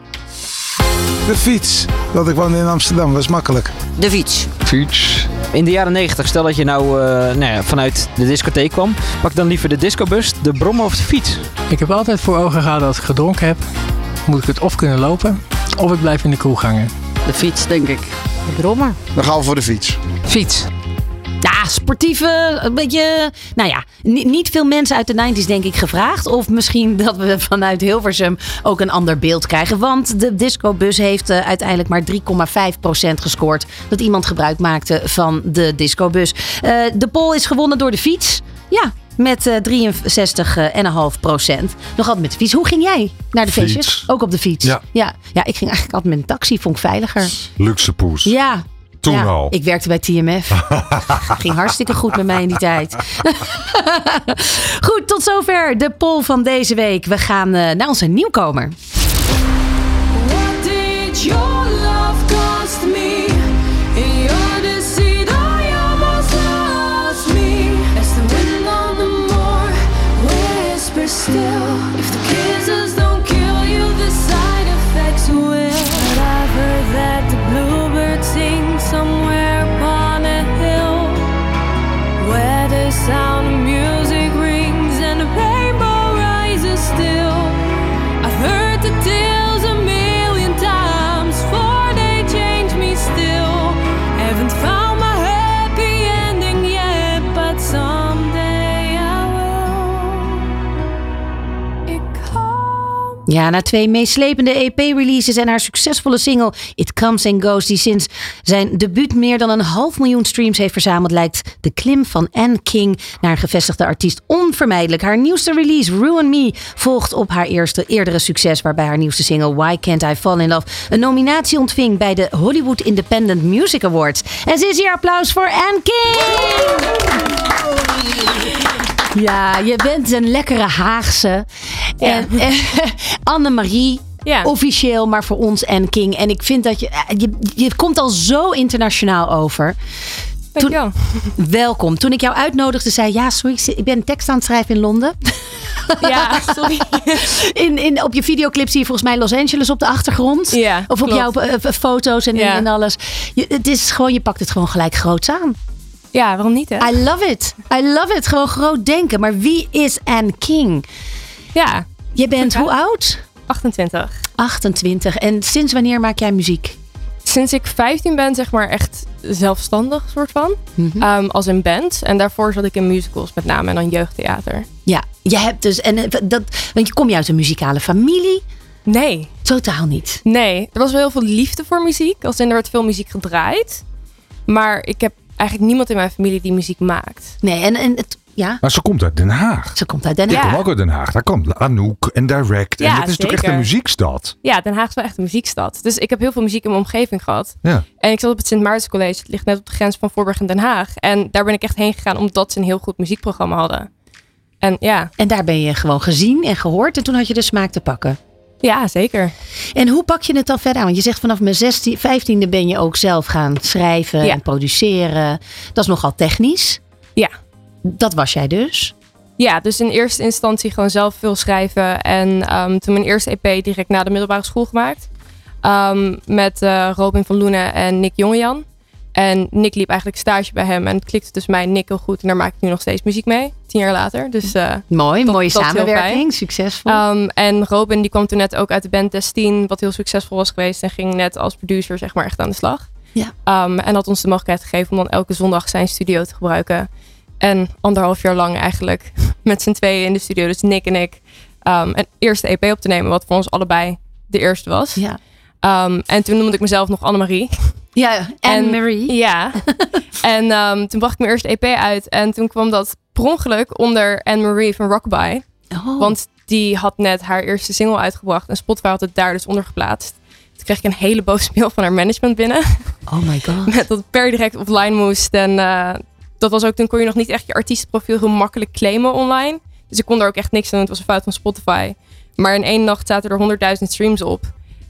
Speaker 16: De fiets. Want ik woonde in Amsterdam, was makkelijk.
Speaker 7: De fiets.
Speaker 17: Fiets. In de jaren 90, stel dat je nou, eh, nou ja, vanuit de discotheek kwam, pak dan liever de discobus, de brommer of de fiets.
Speaker 18: Ik heb altijd voor ogen gehad dat als ik gedronken heb, moet ik het of kunnen lopen, of ik blijf in de kroeg hangen.
Speaker 5: De fiets, denk ik.
Speaker 2: De brommer.
Speaker 8: Dan gaan we voor de fiets.
Speaker 2: Fiets. Ja, sportieve, een beetje... Nou ja, ni- niet veel mensen uit de 90s denk ik gevraagd. Of misschien dat we vanuit Hilversum ook een ander beeld krijgen. Want de discobus heeft eh, uiteindelijk maar 3,5% gescoord. Dat iemand gebruik maakte van de discobus. Eh, de poll is gewonnen door de fiets. Ja, met eh 63,5 procent. Nog altijd met de fiets. Hoe ging jij naar de feestjes? Ook op de fiets?
Speaker 3: Ja.
Speaker 2: ja. Ja, ik ging eigenlijk altijd met een taxi. Vond ik veiliger.
Speaker 3: Luxe poes.
Speaker 2: Ja.
Speaker 3: Toen
Speaker 2: ja,
Speaker 3: al.
Speaker 2: Ik werkte bij TMF. Ging hartstikke goed met mij in die tijd. goed, tot zover de poll van deze week. We gaan eh, naar onze nieuwkomer.
Speaker 11: What did your
Speaker 2: Ja, na twee meeslepende EP-releases en haar succesvolle single It Comes and Goes, die sinds zijn debuut meer dan een half miljoen streams heeft verzameld, lijkt de klim van Anne King naar gevestigde artiest onvermijdelijk. Haar nieuwste release, Ruin Me, volgt op haar eerste, eerdere succes, waarbij haar nieuwste single Why Can't I Fall in Love een nominatie ontving bij de Hollywood Independent Music Awards. En ze hier applaus voor Anne King! Ja, je bent een lekkere Haagse. En, en Annemarie. Officieel, maar voor ons en King. En ik vind dat je, eh, je. Je komt al zo internationaal over. Toen, welkom. Toen ik jou uitnodigde, zei ja, sorry, ik ben een tekst aan het schrijven in Londen.
Speaker 4: Ja, sorry.
Speaker 2: In, in, op je videoclip zie je volgens mij Los Angeles op de achtergrond.
Speaker 4: Ja,
Speaker 2: of op
Speaker 4: klopt.
Speaker 2: jouw eh, foto's en,
Speaker 4: Ja.
Speaker 2: en alles. Je, het is gewoon, je pakt het gewoon gelijk groots aan.
Speaker 4: Ja, waarom niet hè?
Speaker 2: I love it. I love it. Gewoon groot denken. Maar wie is Anne King?
Speaker 4: Ja.
Speaker 2: Je bent hoe oud?
Speaker 4: 28.
Speaker 2: 28. En sinds wanneer maak jij muziek?
Speaker 4: Sinds ik 15 ben, zeg maar echt zelfstandig soort van.
Speaker 2: Mhm.
Speaker 4: Ehm, als een band. En daarvoor zat ik in musicals met name en dan jeugdtheater.
Speaker 2: Ja, je hebt dus. En eh, dat, want je kom je uit een muzikale familie.
Speaker 4: Nee.
Speaker 2: Totaal niet?
Speaker 4: Nee. Er was wel heel veel liefde voor muziek. Als in er werd veel muziek gedraaid. Maar ik heb eigenlijk niemand in mijn familie die muziek maakt.
Speaker 2: Nee, en, en het, ja.
Speaker 3: Maar ze komt uit Den Haag.
Speaker 2: Ze komt uit Den
Speaker 3: Ik
Speaker 2: Haag.
Speaker 3: kom ook uit Den Haag. Daar komt Anouk en Direct.
Speaker 4: Ja,
Speaker 3: en het is natuurlijk echt een muziekstad.
Speaker 4: Ja, Den Haag is wel echt een muziekstad. Dus ik heb heel veel muziek in mijn omgeving gehad.
Speaker 3: Ja.
Speaker 4: En ik zat op het Sint Maartens College. Het ligt net op de grens van Voorburg en Den Haag. En daar ben ik echt heen gegaan omdat ze een heel goed muziekprogramma hadden. En ja.
Speaker 2: En daar ben je gewoon gezien en gehoord. En toen had je de smaak te pakken.
Speaker 4: Ja, zeker.
Speaker 2: En hoe pak je het dan verder aan? Want je zegt vanaf mijn 16, 15e ben je ook zelf gaan schrijven
Speaker 4: Ja.
Speaker 2: en produceren. Dat is nogal technisch.
Speaker 4: Ja.
Speaker 2: Dat was jij dus.
Speaker 4: Ja, dus in eerste instantie gewoon zelf veel schrijven. En ehm, toen mijn eerste EP direct na de middelbare school gemaakt. Ehm, met eh, Robin van Loenen en Nick Jongejan. En Nick liep eigenlijk stage bij hem. En het klikte tussen mij en Nick heel goed. En daar maak ik nu nog steeds muziek mee. Tien jaar later. Dus, eh,
Speaker 2: Mooi, mooie samenwerking. Succesvol.
Speaker 4: Ehm, en Robin die kwam toen net ook uit de band Destine. Wat heel succesvol was geweest. En ging net als producer zeg maar echt aan de slag.
Speaker 2: Ja.
Speaker 4: Ehm, en had ons de mogelijkheid gegeven om dan elke zondag zijn studio te gebruiken. En anderhalf jaar lang eigenlijk met z'n tweeën in de studio. Dus Nick en ik. ehm, een eerste EP op te nemen. Wat voor ons allebei de eerste was.
Speaker 2: Ja.
Speaker 4: En toen noemde ik mezelf nog Annemarie.
Speaker 2: Ja, Anne-Marie.
Speaker 4: Ja. en ehm, toen bracht ik mijn eerste EP uit. En toen kwam dat per ongeluk onder Anne-Marie van Rockabye.
Speaker 2: Oh.
Speaker 4: Want die had net haar eerste single uitgebracht. En Spotify had het daar dus onder geplaatst. Toen kreeg ik een hele boze mail van haar management binnen.
Speaker 2: Oh my god.
Speaker 4: Met dat het per direct offline moest. En eh, dat was ook, toen kon je nog niet echt je artiestenprofiel heel makkelijk claimen online. Dus ik kon er ook echt niks aan doen. Het was een fout van Spotify. Maar in één nacht zaten er 100.000 streams op.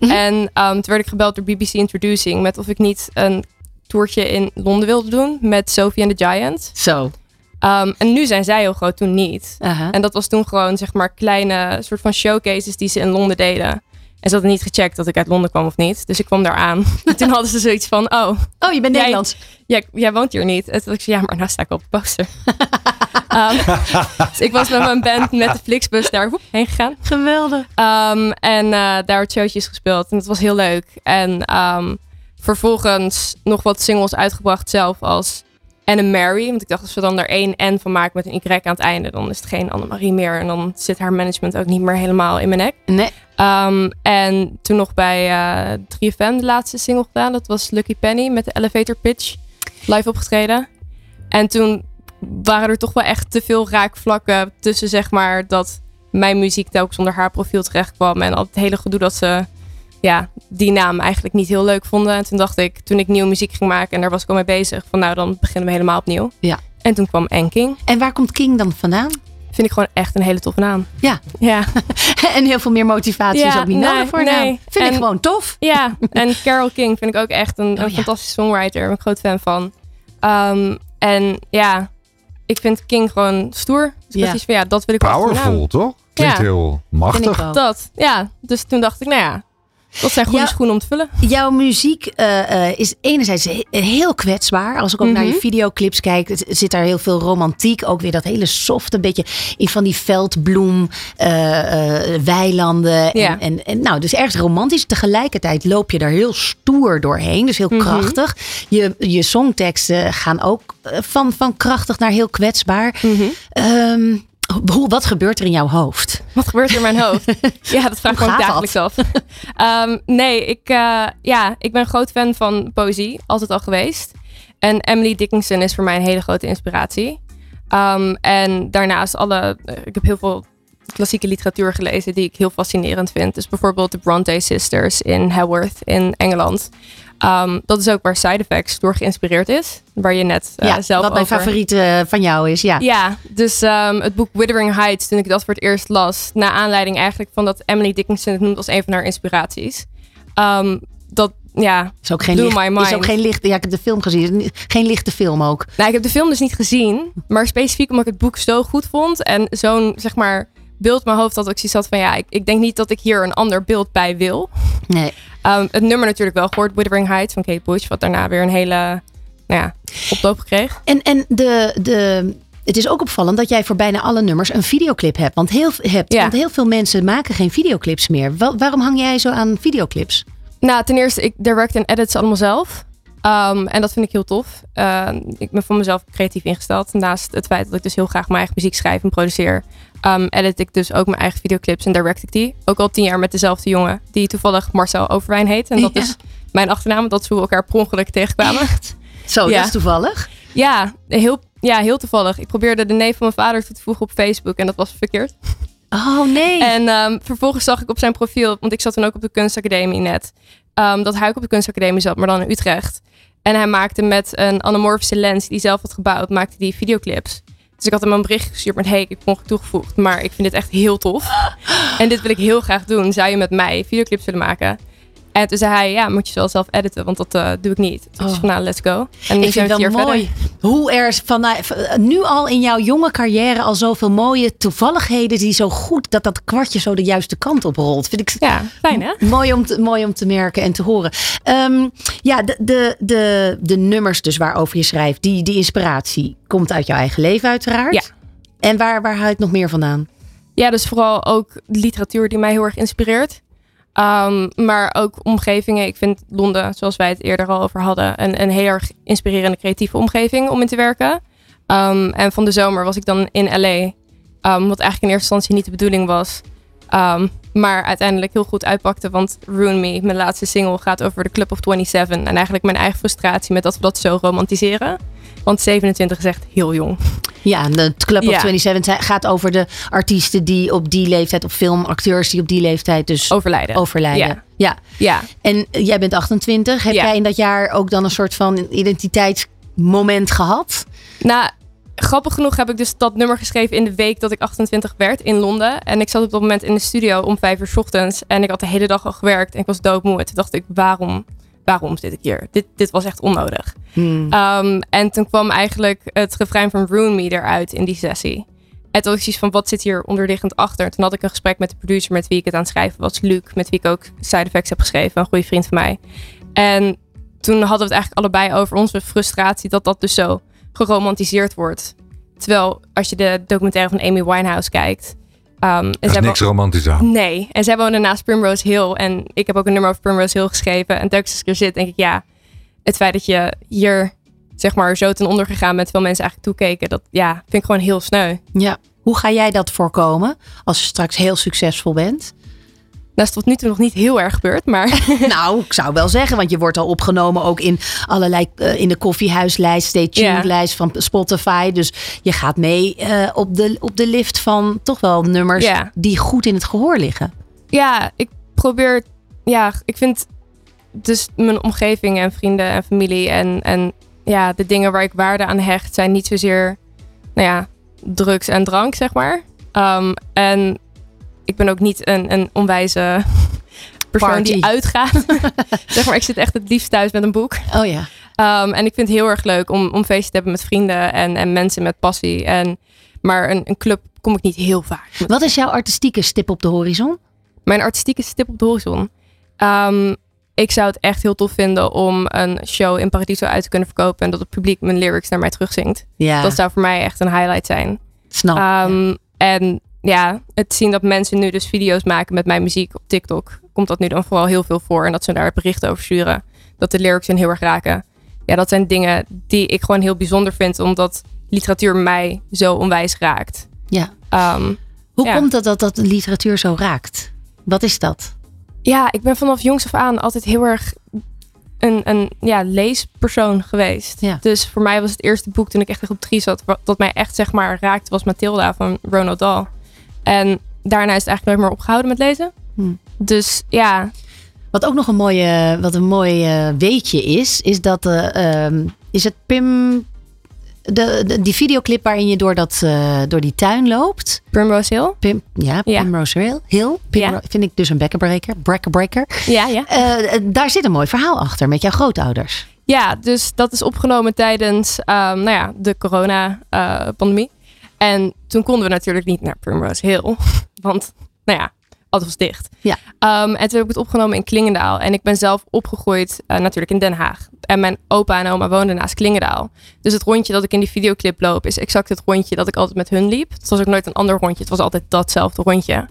Speaker 4: En ehm, toen werd ik gebeld door BBC Introducing met of ik niet een toertje in Londen wilde doen met Sophie and the Giant.
Speaker 2: Zo.
Speaker 4: Ehm, en nu zijn zij heel groot, toen niet. En dat was toen gewoon zeg maar kleine soort van showcases die ze in Londen deden. En ze hadden niet gecheckt dat ik uit Londen kwam of niet. Dus ik kwam daar aan. En toen hadden ze zoiets van, oh.
Speaker 2: Oh, je bent
Speaker 4: jij-
Speaker 2: Nederlands.
Speaker 4: Jij, jij woont hier niet. En toen ik, ja, maar nou sta ik op de poster. Ehm, dus ik was met mijn band met de Flixbus daar woep, heen gegaan.
Speaker 2: Geweldig.
Speaker 4: Ehm, en eh, daar wat showtjes gespeeld. En dat was heel leuk. En ehm, vervolgens nog wat singles uitgebracht zelf als Anne Mary. Want ik dacht, als we dan er één N van maken met een Y aan het einde, dan is het geen Annemarie meer. En dan zit haar management ook niet meer helemaal in mijn nek.
Speaker 2: Nee.
Speaker 4: Ehm, en toen nog bij eh 3FM de laatste single gedaan. Dat was Lucky Penny met de elevator pitch. Live opgetreden. En toen waren er toch wel echt te veel raakvlakken tussen zeg maar dat mijn muziek telkens onder haar profiel terecht kwam. En al het hele gedoe dat ze ja, die naam eigenlijk niet heel leuk vonden. En toen dacht ik, toen ik nieuwe muziek ging maken en daar was ik al mee bezig, van nou dan beginnen we helemaal opnieuw.
Speaker 2: Ja.
Speaker 4: En toen kwam En King.
Speaker 2: En waar komt King dan vandaan?
Speaker 4: Vind ik gewoon echt een hele toffe naam.
Speaker 2: Ja.
Speaker 4: Ja.
Speaker 2: en heel veel meer motivatie is ook niet nodig voor een naam. Vind ik gewoon tof.
Speaker 4: Ja, en Carol King vind ik ook echt een,
Speaker 2: Oh,
Speaker 4: een fantastische songwriter. Daar ben ik groot fan van. Ehm, en ja, ik vind King gewoon stoer. Dus ik
Speaker 2: Ja.
Speaker 4: van, ja, dat wil ik.
Speaker 3: Powerful, toch? Klinkt
Speaker 4: Ja.
Speaker 3: heel machtig.
Speaker 4: Dat, ja. Dus toen dacht ik, nou ja, dat zijn goede schoenen om te vullen.
Speaker 2: Jouw muziek eh, eh, is enerzijds he- heel kwetsbaar. Als ik ook naar je
Speaker 4: Mhm.
Speaker 2: videoclips kijk, het- zit daar heel veel romantiek. Ook weer dat hele softe, beetje in van die veldbloem, eh, weilanden.
Speaker 4: Ja.
Speaker 2: En, en, en nou, dus ergens romantisch. Tegelijkertijd loop je daar heel stoer doorheen. Dus heel
Speaker 4: Mhm.
Speaker 2: krachtig. Je, je songteksten gaan ook van, van krachtig naar heel kwetsbaar.
Speaker 4: Mhm.
Speaker 2: Ehm, hoe, wat gebeurt er in jouw hoofd?
Speaker 4: Wat gebeurt er in mijn hoofd? ja, dat vraag ik me ook dagelijks af. Ehm, nee, ik, eh, ja, ik ben een groot fan van poëzie. Altijd al geweest. En Emily Dickinson is voor mij een hele grote inspiratie. Ehm, en daarnaast alle... eh, ik heb heel veel klassieke literatuur gelezen die ik heel fascinerend vind. Dus bijvoorbeeld de Bronte Sisters in Haworth in Engeland. Ehm, dat is ook waar Side Effects door geïnspireerd is. Waar je net eh,
Speaker 2: ja,
Speaker 4: zelf
Speaker 2: wat mijn
Speaker 4: over-
Speaker 2: favoriet eh, van jou is. Ja.
Speaker 4: ja, dus ehm, het boek Withering Heights, toen ik dat voor het eerst las, na aanleiding eigenlijk van dat Emily Dickinson het noemt als een van haar inspiraties. Ehm, dat, ja,
Speaker 2: Is ook geen,
Speaker 4: blew
Speaker 2: licht,
Speaker 4: my mind.
Speaker 2: is ook geen licht. Ja, ik heb de film gezien. Geen lichte film ook.
Speaker 4: Nou, ik heb de film dus niet gezien, maar specifiek omdat ik het boek zo goed vond en zo'n, zeg maar, beeld in mijn hoofd dat ik zoiets had van, ja, ik, ik denk niet dat ik hier een ander beeld bij wil.
Speaker 2: Nee.
Speaker 4: Ehm, het nummer natuurlijk wel gehoord, Withering Heights van Kate Bush, wat daarna weer een hele, nou ja, oploop kreeg.
Speaker 2: En, en de, de, het is ook opvallend dat jij voor bijna alle nummers een videoclip hebt. Want heel, hebt,
Speaker 4: Ja.
Speaker 2: want heel veel mensen maken geen videoclips meer. Wa- waarom hang jij zo aan videoclips?
Speaker 4: Nou, ten eerste, ik direct en edit ze allemaal zelf. Um, en dat vind ik heel tof. Uh, ik ben voor mezelf creatief ingesteld. Naast het feit dat ik dus heel graag mijn eigen muziek schrijf en produceer, um, edit ik dus ook mijn eigen videoclips en direct ik die. Ook al tien jaar met dezelfde jongen, die toevallig Marcel Overwijn heet. En dat
Speaker 2: Ja.
Speaker 4: is mijn achternaam, dat we elkaar per ongeluk tegenkwamen.
Speaker 2: Zo, dat is toevallig.
Speaker 4: Ja heel, ja, heel toevallig. Ik probeerde de neef van mijn vader toe te voegen op Facebook en dat was verkeerd.
Speaker 2: Oh nee.
Speaker 4: En ehm, vervolgens zag ik op zijn profiel, want ik zat toen ook op de kunstacademie net, ehm, dat hij ook op de kunstacademie zat, maar dan in Utrecht. En hij maakte met een anamorfische lens die hij zelf had gebouwd, maakte die videoclips. Dus ik had hem een bericht gestuurd met, hey, ik heb ongeluk toegevoegd, maar ik vind dit echt heel tof. En dit wil ik heel graag doen. Zou je met mij videoclips willen maken? En toen zei hij, ja, moet je wel zelf editen, want dat eh, doe ik niet. Dus van, nou, let's go. En nu
Speaker 2: ik
Speaker 4: zijn
Speaker 2: vind het wel mooi hoe er van, nu al in jouw jonge carrière al zoveel mooie toevalligheden die zo goed dat dat kwartje zo de juiste kant op rolt. Vind ik
Speaker 4: ja, fijn hè?
Speaker 2: Mooi om te, mooi om te merken en te horen. Ehm, ja, de, de, de, de nummers dus waarover je schrijft, die, die inspiratie komt uit jouw eigen leven uiteraard.
Speaker 4: Ja.
Speaker 2: En waar, waar haal je het nog meer vandaan?
Speaker 4: Ja, dus vooral ook literatuur die mij heel erg inspireert. Um, maar ook omgevingen. Ik vind Londen, zoals wij het eerder al over hadden, een, een heel erg inspirerende creatieve omgeving om in te werken. Um, en van de zomer was ik dan in LA. Um, wat eigenlijk in eerste instantie niet de bedoeling was. maar uiteindelijk heel goed uitpakte. Want Ruin Me, mijn laatste single, gaat over de Club of 27. En eigenlijk mijn eigen frustratie met dat we dat zo romantiseren. Want 27 is echt heel jong.
Speaker 2: Ja, de Club of
Speaker 4: Ja.
Speaker 2: 27 gaat over de artiesten die op die leeftijd, of filmacteurs die op die leeftijd dus
Speaker 4: overlijden.
Speaker 2: overlijden.
Speaker 4: Ja.
Speaker 2: ja.
Speaker 4: Ja.
Speaker 2: En jij bent 28. Heb
Speaker 4: Ja.
Speaker 2: jij in dat jaar ook dan een soort van identiteitsmoment gehad?
Speaker 4: Nou, grappig genoeg heb ik dus dat nummer geschreven in de week dat ik 28 werd in Londen. En ik zat op dat moment in de studio om vijf uur 's ochtends. En ik had de hele dag al gewerkt en ik was doodmoe. En toen dacht ik, waarom, waarom zit ik hier? Dit, dit was echt onnodig.
Speaker 2: Hmm.
Speaker 4: Um, en toen kwam eigenlijk het refrein van Ruin Me eruit in die sessie. En toen ik zoiets van, wat zit hier onderliggend achter? Toen had ik een gesprek met de producer met wie ik het aan het schrijven was. Luc, met wie ik ook Side Effects heb geschreven. Een goede vriend van mij. En toen hadden we het eigenlijk allebei over onze frustratie dat dat dus zo geromantiseerd wordt. Terwijl als je de documentaire van Amy Winehouse kijkt. Um, en
Speaker 3: Er
Speaker 4: ze
Speaker 3: is
Speaker 4: hebben-
Speaker 3: niks romantisch aan.
Speaker 4: Nee, en zij wonen naast Primrose Hill. En ik heb ook een nummer over Primrose Hill geschreven. En telkens als ik er zit, denk ik, ja, het feit dat je hier, zeg maar, zo ten onder gegaan bent, terwijl mensen eigenlijk toekeken, dat ja, vind ik gewoon heel sneu.
Speaker 2: Ja. Hoe ga jij dat voorkomen als je straks heel succesvol bent?
Speaker 4: Dat is tot nu toe nog niet heel erg gebeurd, maar...
Speaker 2: nou, ik zou wel zeggen, want je wordt al opgenomen ook in allerlei, eh, in de koffiehuislijst, Stay Tuned lijst van Spotify. Dus je gaat mee eh, op, de, op de lift van toch wel nummers
Speaker 4: Ja.
Speaker 2: die goed in het gehoor liggen.
Speaker 4: Ja, ik probeer. Ja, ik vind dus mijn omgeving en vrienden en familie en, en ja, de dingen waar ik waarde aan hecht zijn niet zozeer, nou ja, drugs en drank, zeg maar. Um, en ik ben ook niet een, een onwijze persoon
Speaker 2: Party.
Speaker 4: die uitgaat. zeg maar, ik zit echt het liefst thuis met een boek.
Speaker 2: Oh ja.
Speaker 4: Um, en ik vind het heel erg leuk om, om feestjes te hebben met vrienden en, en mensen met passie. En, maar een, een club kom ik niet heel vaak.
Speaker 2: Wat is jouw artistieke stip op de horizon?
Speaker 4: Mijn artistieke stip op de horizon. Ehm, ik zou het echt heel tof vinden om een show in Paradiso uit te kunnen verkopen. En dat het publiek mijn lyrics naar mij terugzingt.
Speaker 2: Ja.
Speaker 4: Dat zou voor mij echt een highlight zijn.
Speaker 2: Snap.
Speaker 4: Ehm, En ja, het zien dat mensen nu dus video's maken met mijn muziek op TikTok. Komt dat nu dan vooral heel veel voor. En dat ze daar berichten over sturen. Dat de lyrics hen heel erg raken. Ja, dat zijn dingen die ik gewoon heel bijzonder vind. Omdat literatuur mij zo onwijs raakt.
Speaker 2: Ja.
Speaker 4: Ehm,
Speaker 2: Hoe
Speaker 4: ja.
Speaker 2: komt het dat dat de literatuur zo raakt? Wat is dat?
Speaker 4: Ja, ik ben vanaf jongs af aan altijd heel erg een, een ja, leespersoon geweest.
Speaker 2: Ja.
Speaker 4: Dus voor mij was het eerste boek toen ik echt op drie zat, wat, dat mij echt zeg maar raakte, was Mathilda van Ronald Dahl. En daarna is het eigenlijk nooit meer opgehouden met lezen.
Speaker 2: Hm.
Speaker 4: Dus ja.
Speaker 2: Wat ook nog een mooie, wat een mooi eh, weetje is, is dat eh, ehm, is het Pim. De, de- die videoclip waarin je door, dat, eh, door die tuin loopt.
Speaker 4: Primrose Hill?
Speaker 2: Pim, ja, Primrose Hill. Hill Primro- Vind ik dus een bekkenbreker. Brekker.
Speaker 4: Ja, ja.
Speaker 2: Daar zit een mooi verhaal achter met jouw grootouders.
Speaker 4: Ja, dus dat is opgenomen tijdens ehm, nou ja, de corona-pandemie. En toen konden we natuurlijk niet naar Primrose Hill. Want, nou ja, alles was dicht.
Speaker 2: Ja.
Speaker 4: Ehm, en toen heb ik het opgenomen in Klingendaal. En ik ben zelf opgegroeid eh, natuurlijk in Den Haag. En mijn opa en oma woonden naast Klingendaal. Dus het rondje dat ik in die videoclip loop... is exact het rondje dat ik altijd met hun liep. Het was ook nooit een ander rondje. Het was altijd datzelfde rondje.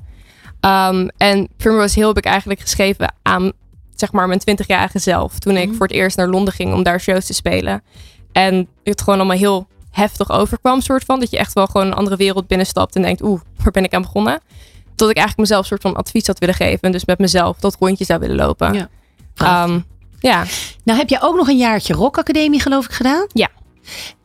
Speaker 4: Ehm, en Primrose Hill heb ik eigenlijk geschreven aan zeg maar mijn 20-jarige zelf. Toen ik voor het eerst naar Londen ging om daar shows te spelen. En het gewoon allemaal heel heftig overkwam, soort van. Dat je echt wel gewoon een andere wereld binnenstapt en denkt, oeh, waar ben ik aan begonnen? Tot ik eigenlijk mezelf een soort van advies had willen geven. En dus met mezelf dat rondje zou willen lopen.
Speaker 2: Ja.
Speaker 4: Ehm, ja.
Speaker 2: Nou heb je ook nog een jaartje Rock Academie geloof ik gedaan?
Speaker 4: Ja.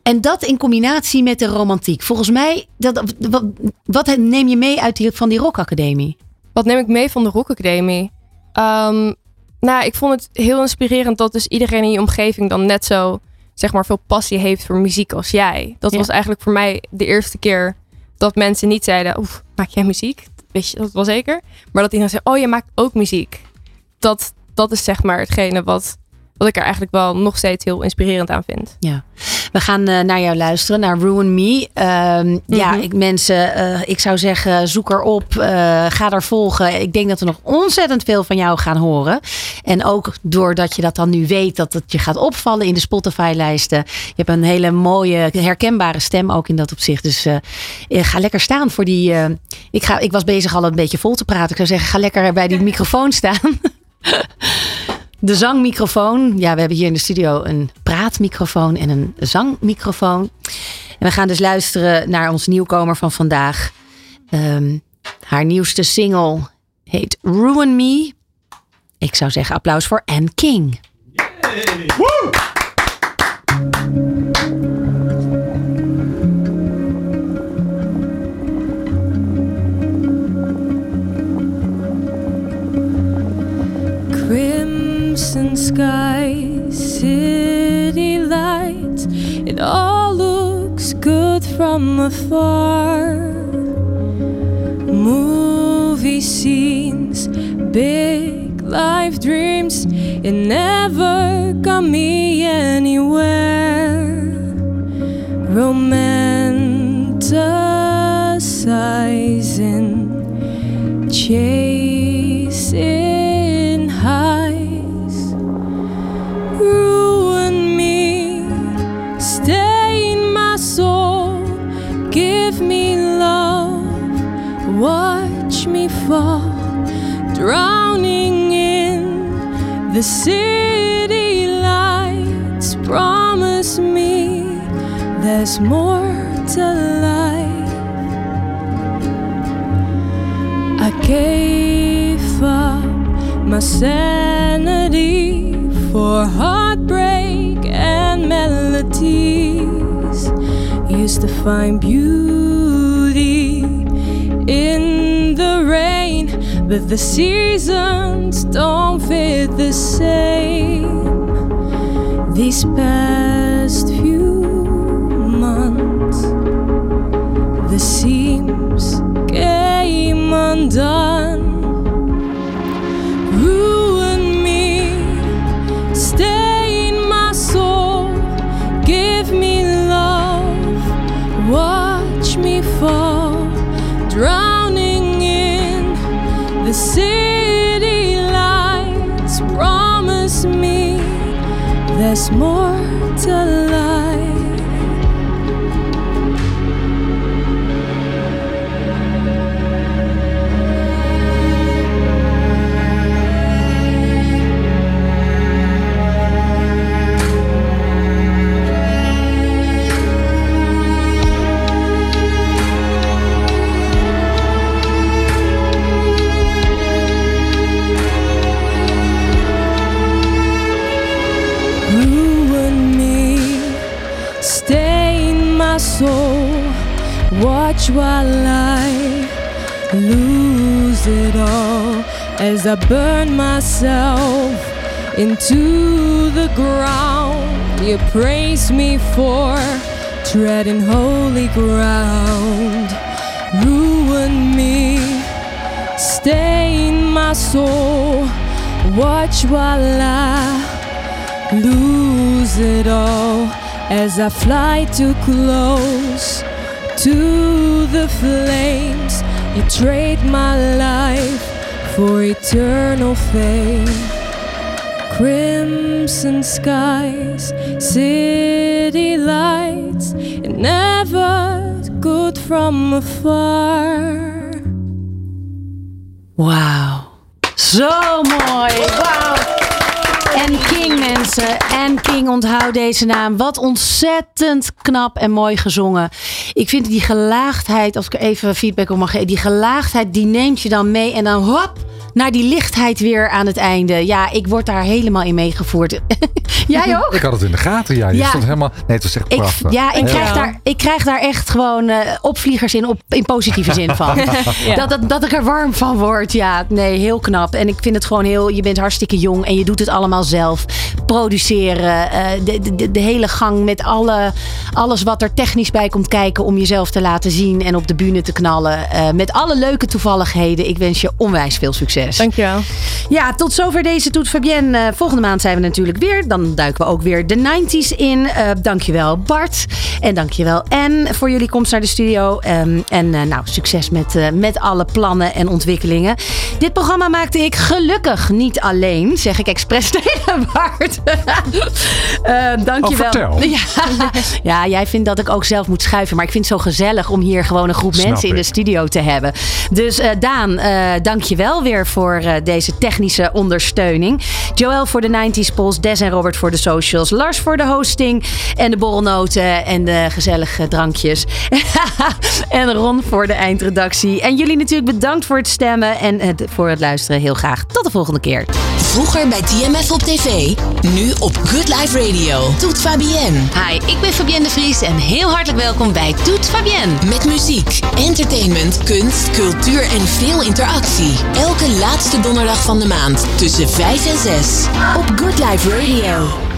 Speaker 2: En dat in combinatie met de romantiek. Volgens mij, dat, wat, wat neem je mee uit die, van die Rock Academie?
Speaker 4: Wat neem ik mee van de Rock Academie? Ehm, nou, ik vond het heel inspirerend dat dus iedereen in je omgeving dan net zo, zeg maar, veel passie heeft voor muziek als jij. Dat
Speaker 2: Ja.
Speaker 4: was eigenlijk voor mij de eerste keer dat mensen niet zeiden, oef, maak jij muziek? Weet je dat wel zeker? Maar dat iedereen zei, oh, je maakt ook muziek. Dat, dat is zeg maar hetgene wat, wat ik er eigenlijk wel nog steeds heel inspirerend aan vind.
Speaker 2: Ja, we gaan eh, naar jou luisteren, naar Ruin Me. Ehm, Ja, ik, mensen, eh, ik zou zeggen, zoek erop, eh ga er volgen. Ik denk dat we nog ontzettend veel van jou gaan horen. En ook doordat je dat dan nu weet, dat het je gaat opvallen in de Spotify-lijsten. Je hebt een hele mooie, herkenbare stem ook in dat opzicht. Dus ga lekker staan voor die... ik, ga, ik was bezig al een beetje vol te praten. Ik zou zeggen, ga lekker bij die microfoon staan. De zangmicrofoon. Ja, we hebben hier in de studio een praatmicrofoon en een zangmicrofoon. En we gaan dus luisteren naar ons nieuwkomer van vandaag. Ehm, haar nieuwste single heet Ruin Me. Ik zou zeggen applaus voor Anne King.
Speaker 19: crimson sky, city lights. It all looks good from afar. Movie scenes, big life dreams. It never got me anywhere. Romanticizing, chasing give me love, watch me fall, drowning in the city lights. Promise me there's more to life. I gave up my sanity for heartbreak and melodies. Used to find beauty in the rain, but the seasons don't fit the same. These past few months, the seams came undone. There's more to life. Soul. Watch while I lose it all as I burn myself into the ground. You praise me for treading holy ground. Ruin me. Stay in my soul. Watch while I lose it all as I fly too close to the flames. You trade my life for eternal fame. Crimson skies, city lights, it never good from afar.
Speaker 2: Wow. Zo mooi. Wauw. En King, mensen. En King, onthoud deze naam. Wat ontzettend knap en mooi gezongen. Ik vind die gelaagdheid, als ik er even feedback op mag geven, die gelaagdheid die neemt je dan mee en dan hop naar die lichtheid weer aan het einde. Ja, ik word daar helemaal in meegevoerd. Jij ook?
Speaker 3: Ik had het in de gaten, ja. Je
Speaker 2: Ja.
Speaker 3: stond helemaal... Nee, het was echt
Speaker 2: Ik,
Speaker 3: prachtig.
Speaker 2: ja, ik krijg, daar, ik krijg daar echt gewoon eh, opvliegers in, op, in positieve zin van.
Speaker 4: Ja.
Speaker 2: dat, dat, dat ik er warm van word. Ja, nee, heel knap. En ik vind het gewoon heel... Je bent hartstikke jong en je doet het allemaal zelf. Produceren, eh, de, de- de, hele gang met alle, alles wat er technisch bij komt kijken... om jezelf te laten zien en op de bühne te knallen. Eh, met alle leuke toevalligheden. Ik wens je onwijs veel succes.
Speaker 4: Dankjewel.
Speaker 2: Ja, tot zover deze Toet Fabienne. Eh, volgende maand zijn we natuurlijk weer. Dan duiken we ook weer de 90s in. Dankjewel Bart. En dankjewel En voor jullie komst naar de studio. Ehm, en nou, succes met, met alle plannen en ontwikkelingen. Dit programma maakte ik gelukkig niet alleen. Zeg ik expres tegen Bart. Eh, dankjewel.
Speaker 3: Oh, vertel.
Speaker 2: Ja, ja, jij vindt dat ik ook zelf moet schuiven. Maar ik vind het zo gezellig om hier gewoon een groep
Speaker 3: Snap
Speaker 2: mensen in de studio te hebben. Dus eh Daan, eh dank je wel weer voor eh, deze technische ondersteuning. Joël voor de 90s polls, Des en Robert voor de socials, Lars voor de hosting en de borrelnoten en de gezellige drankjes. en Ron voor de eindredactie. En jullie natuurlijk bedankt voor het stemmen en het, voor het luisteren. Heel graag. Tot de volgende keer.
Speaker 1: Vroeger bij TMF op tv, nu op Good Life Radio. Toet Fabienne.
Speaker 2: Hi, ik ben Fabienne de Vries en heel hartelijk welkom bij Toet Fabienne.
Speaker 1: Met muziek, entertainment, kunst, cultuur en veel interactie. Elke laatste donderdag van de maand tussen 5 en 6 op Good Life Radio.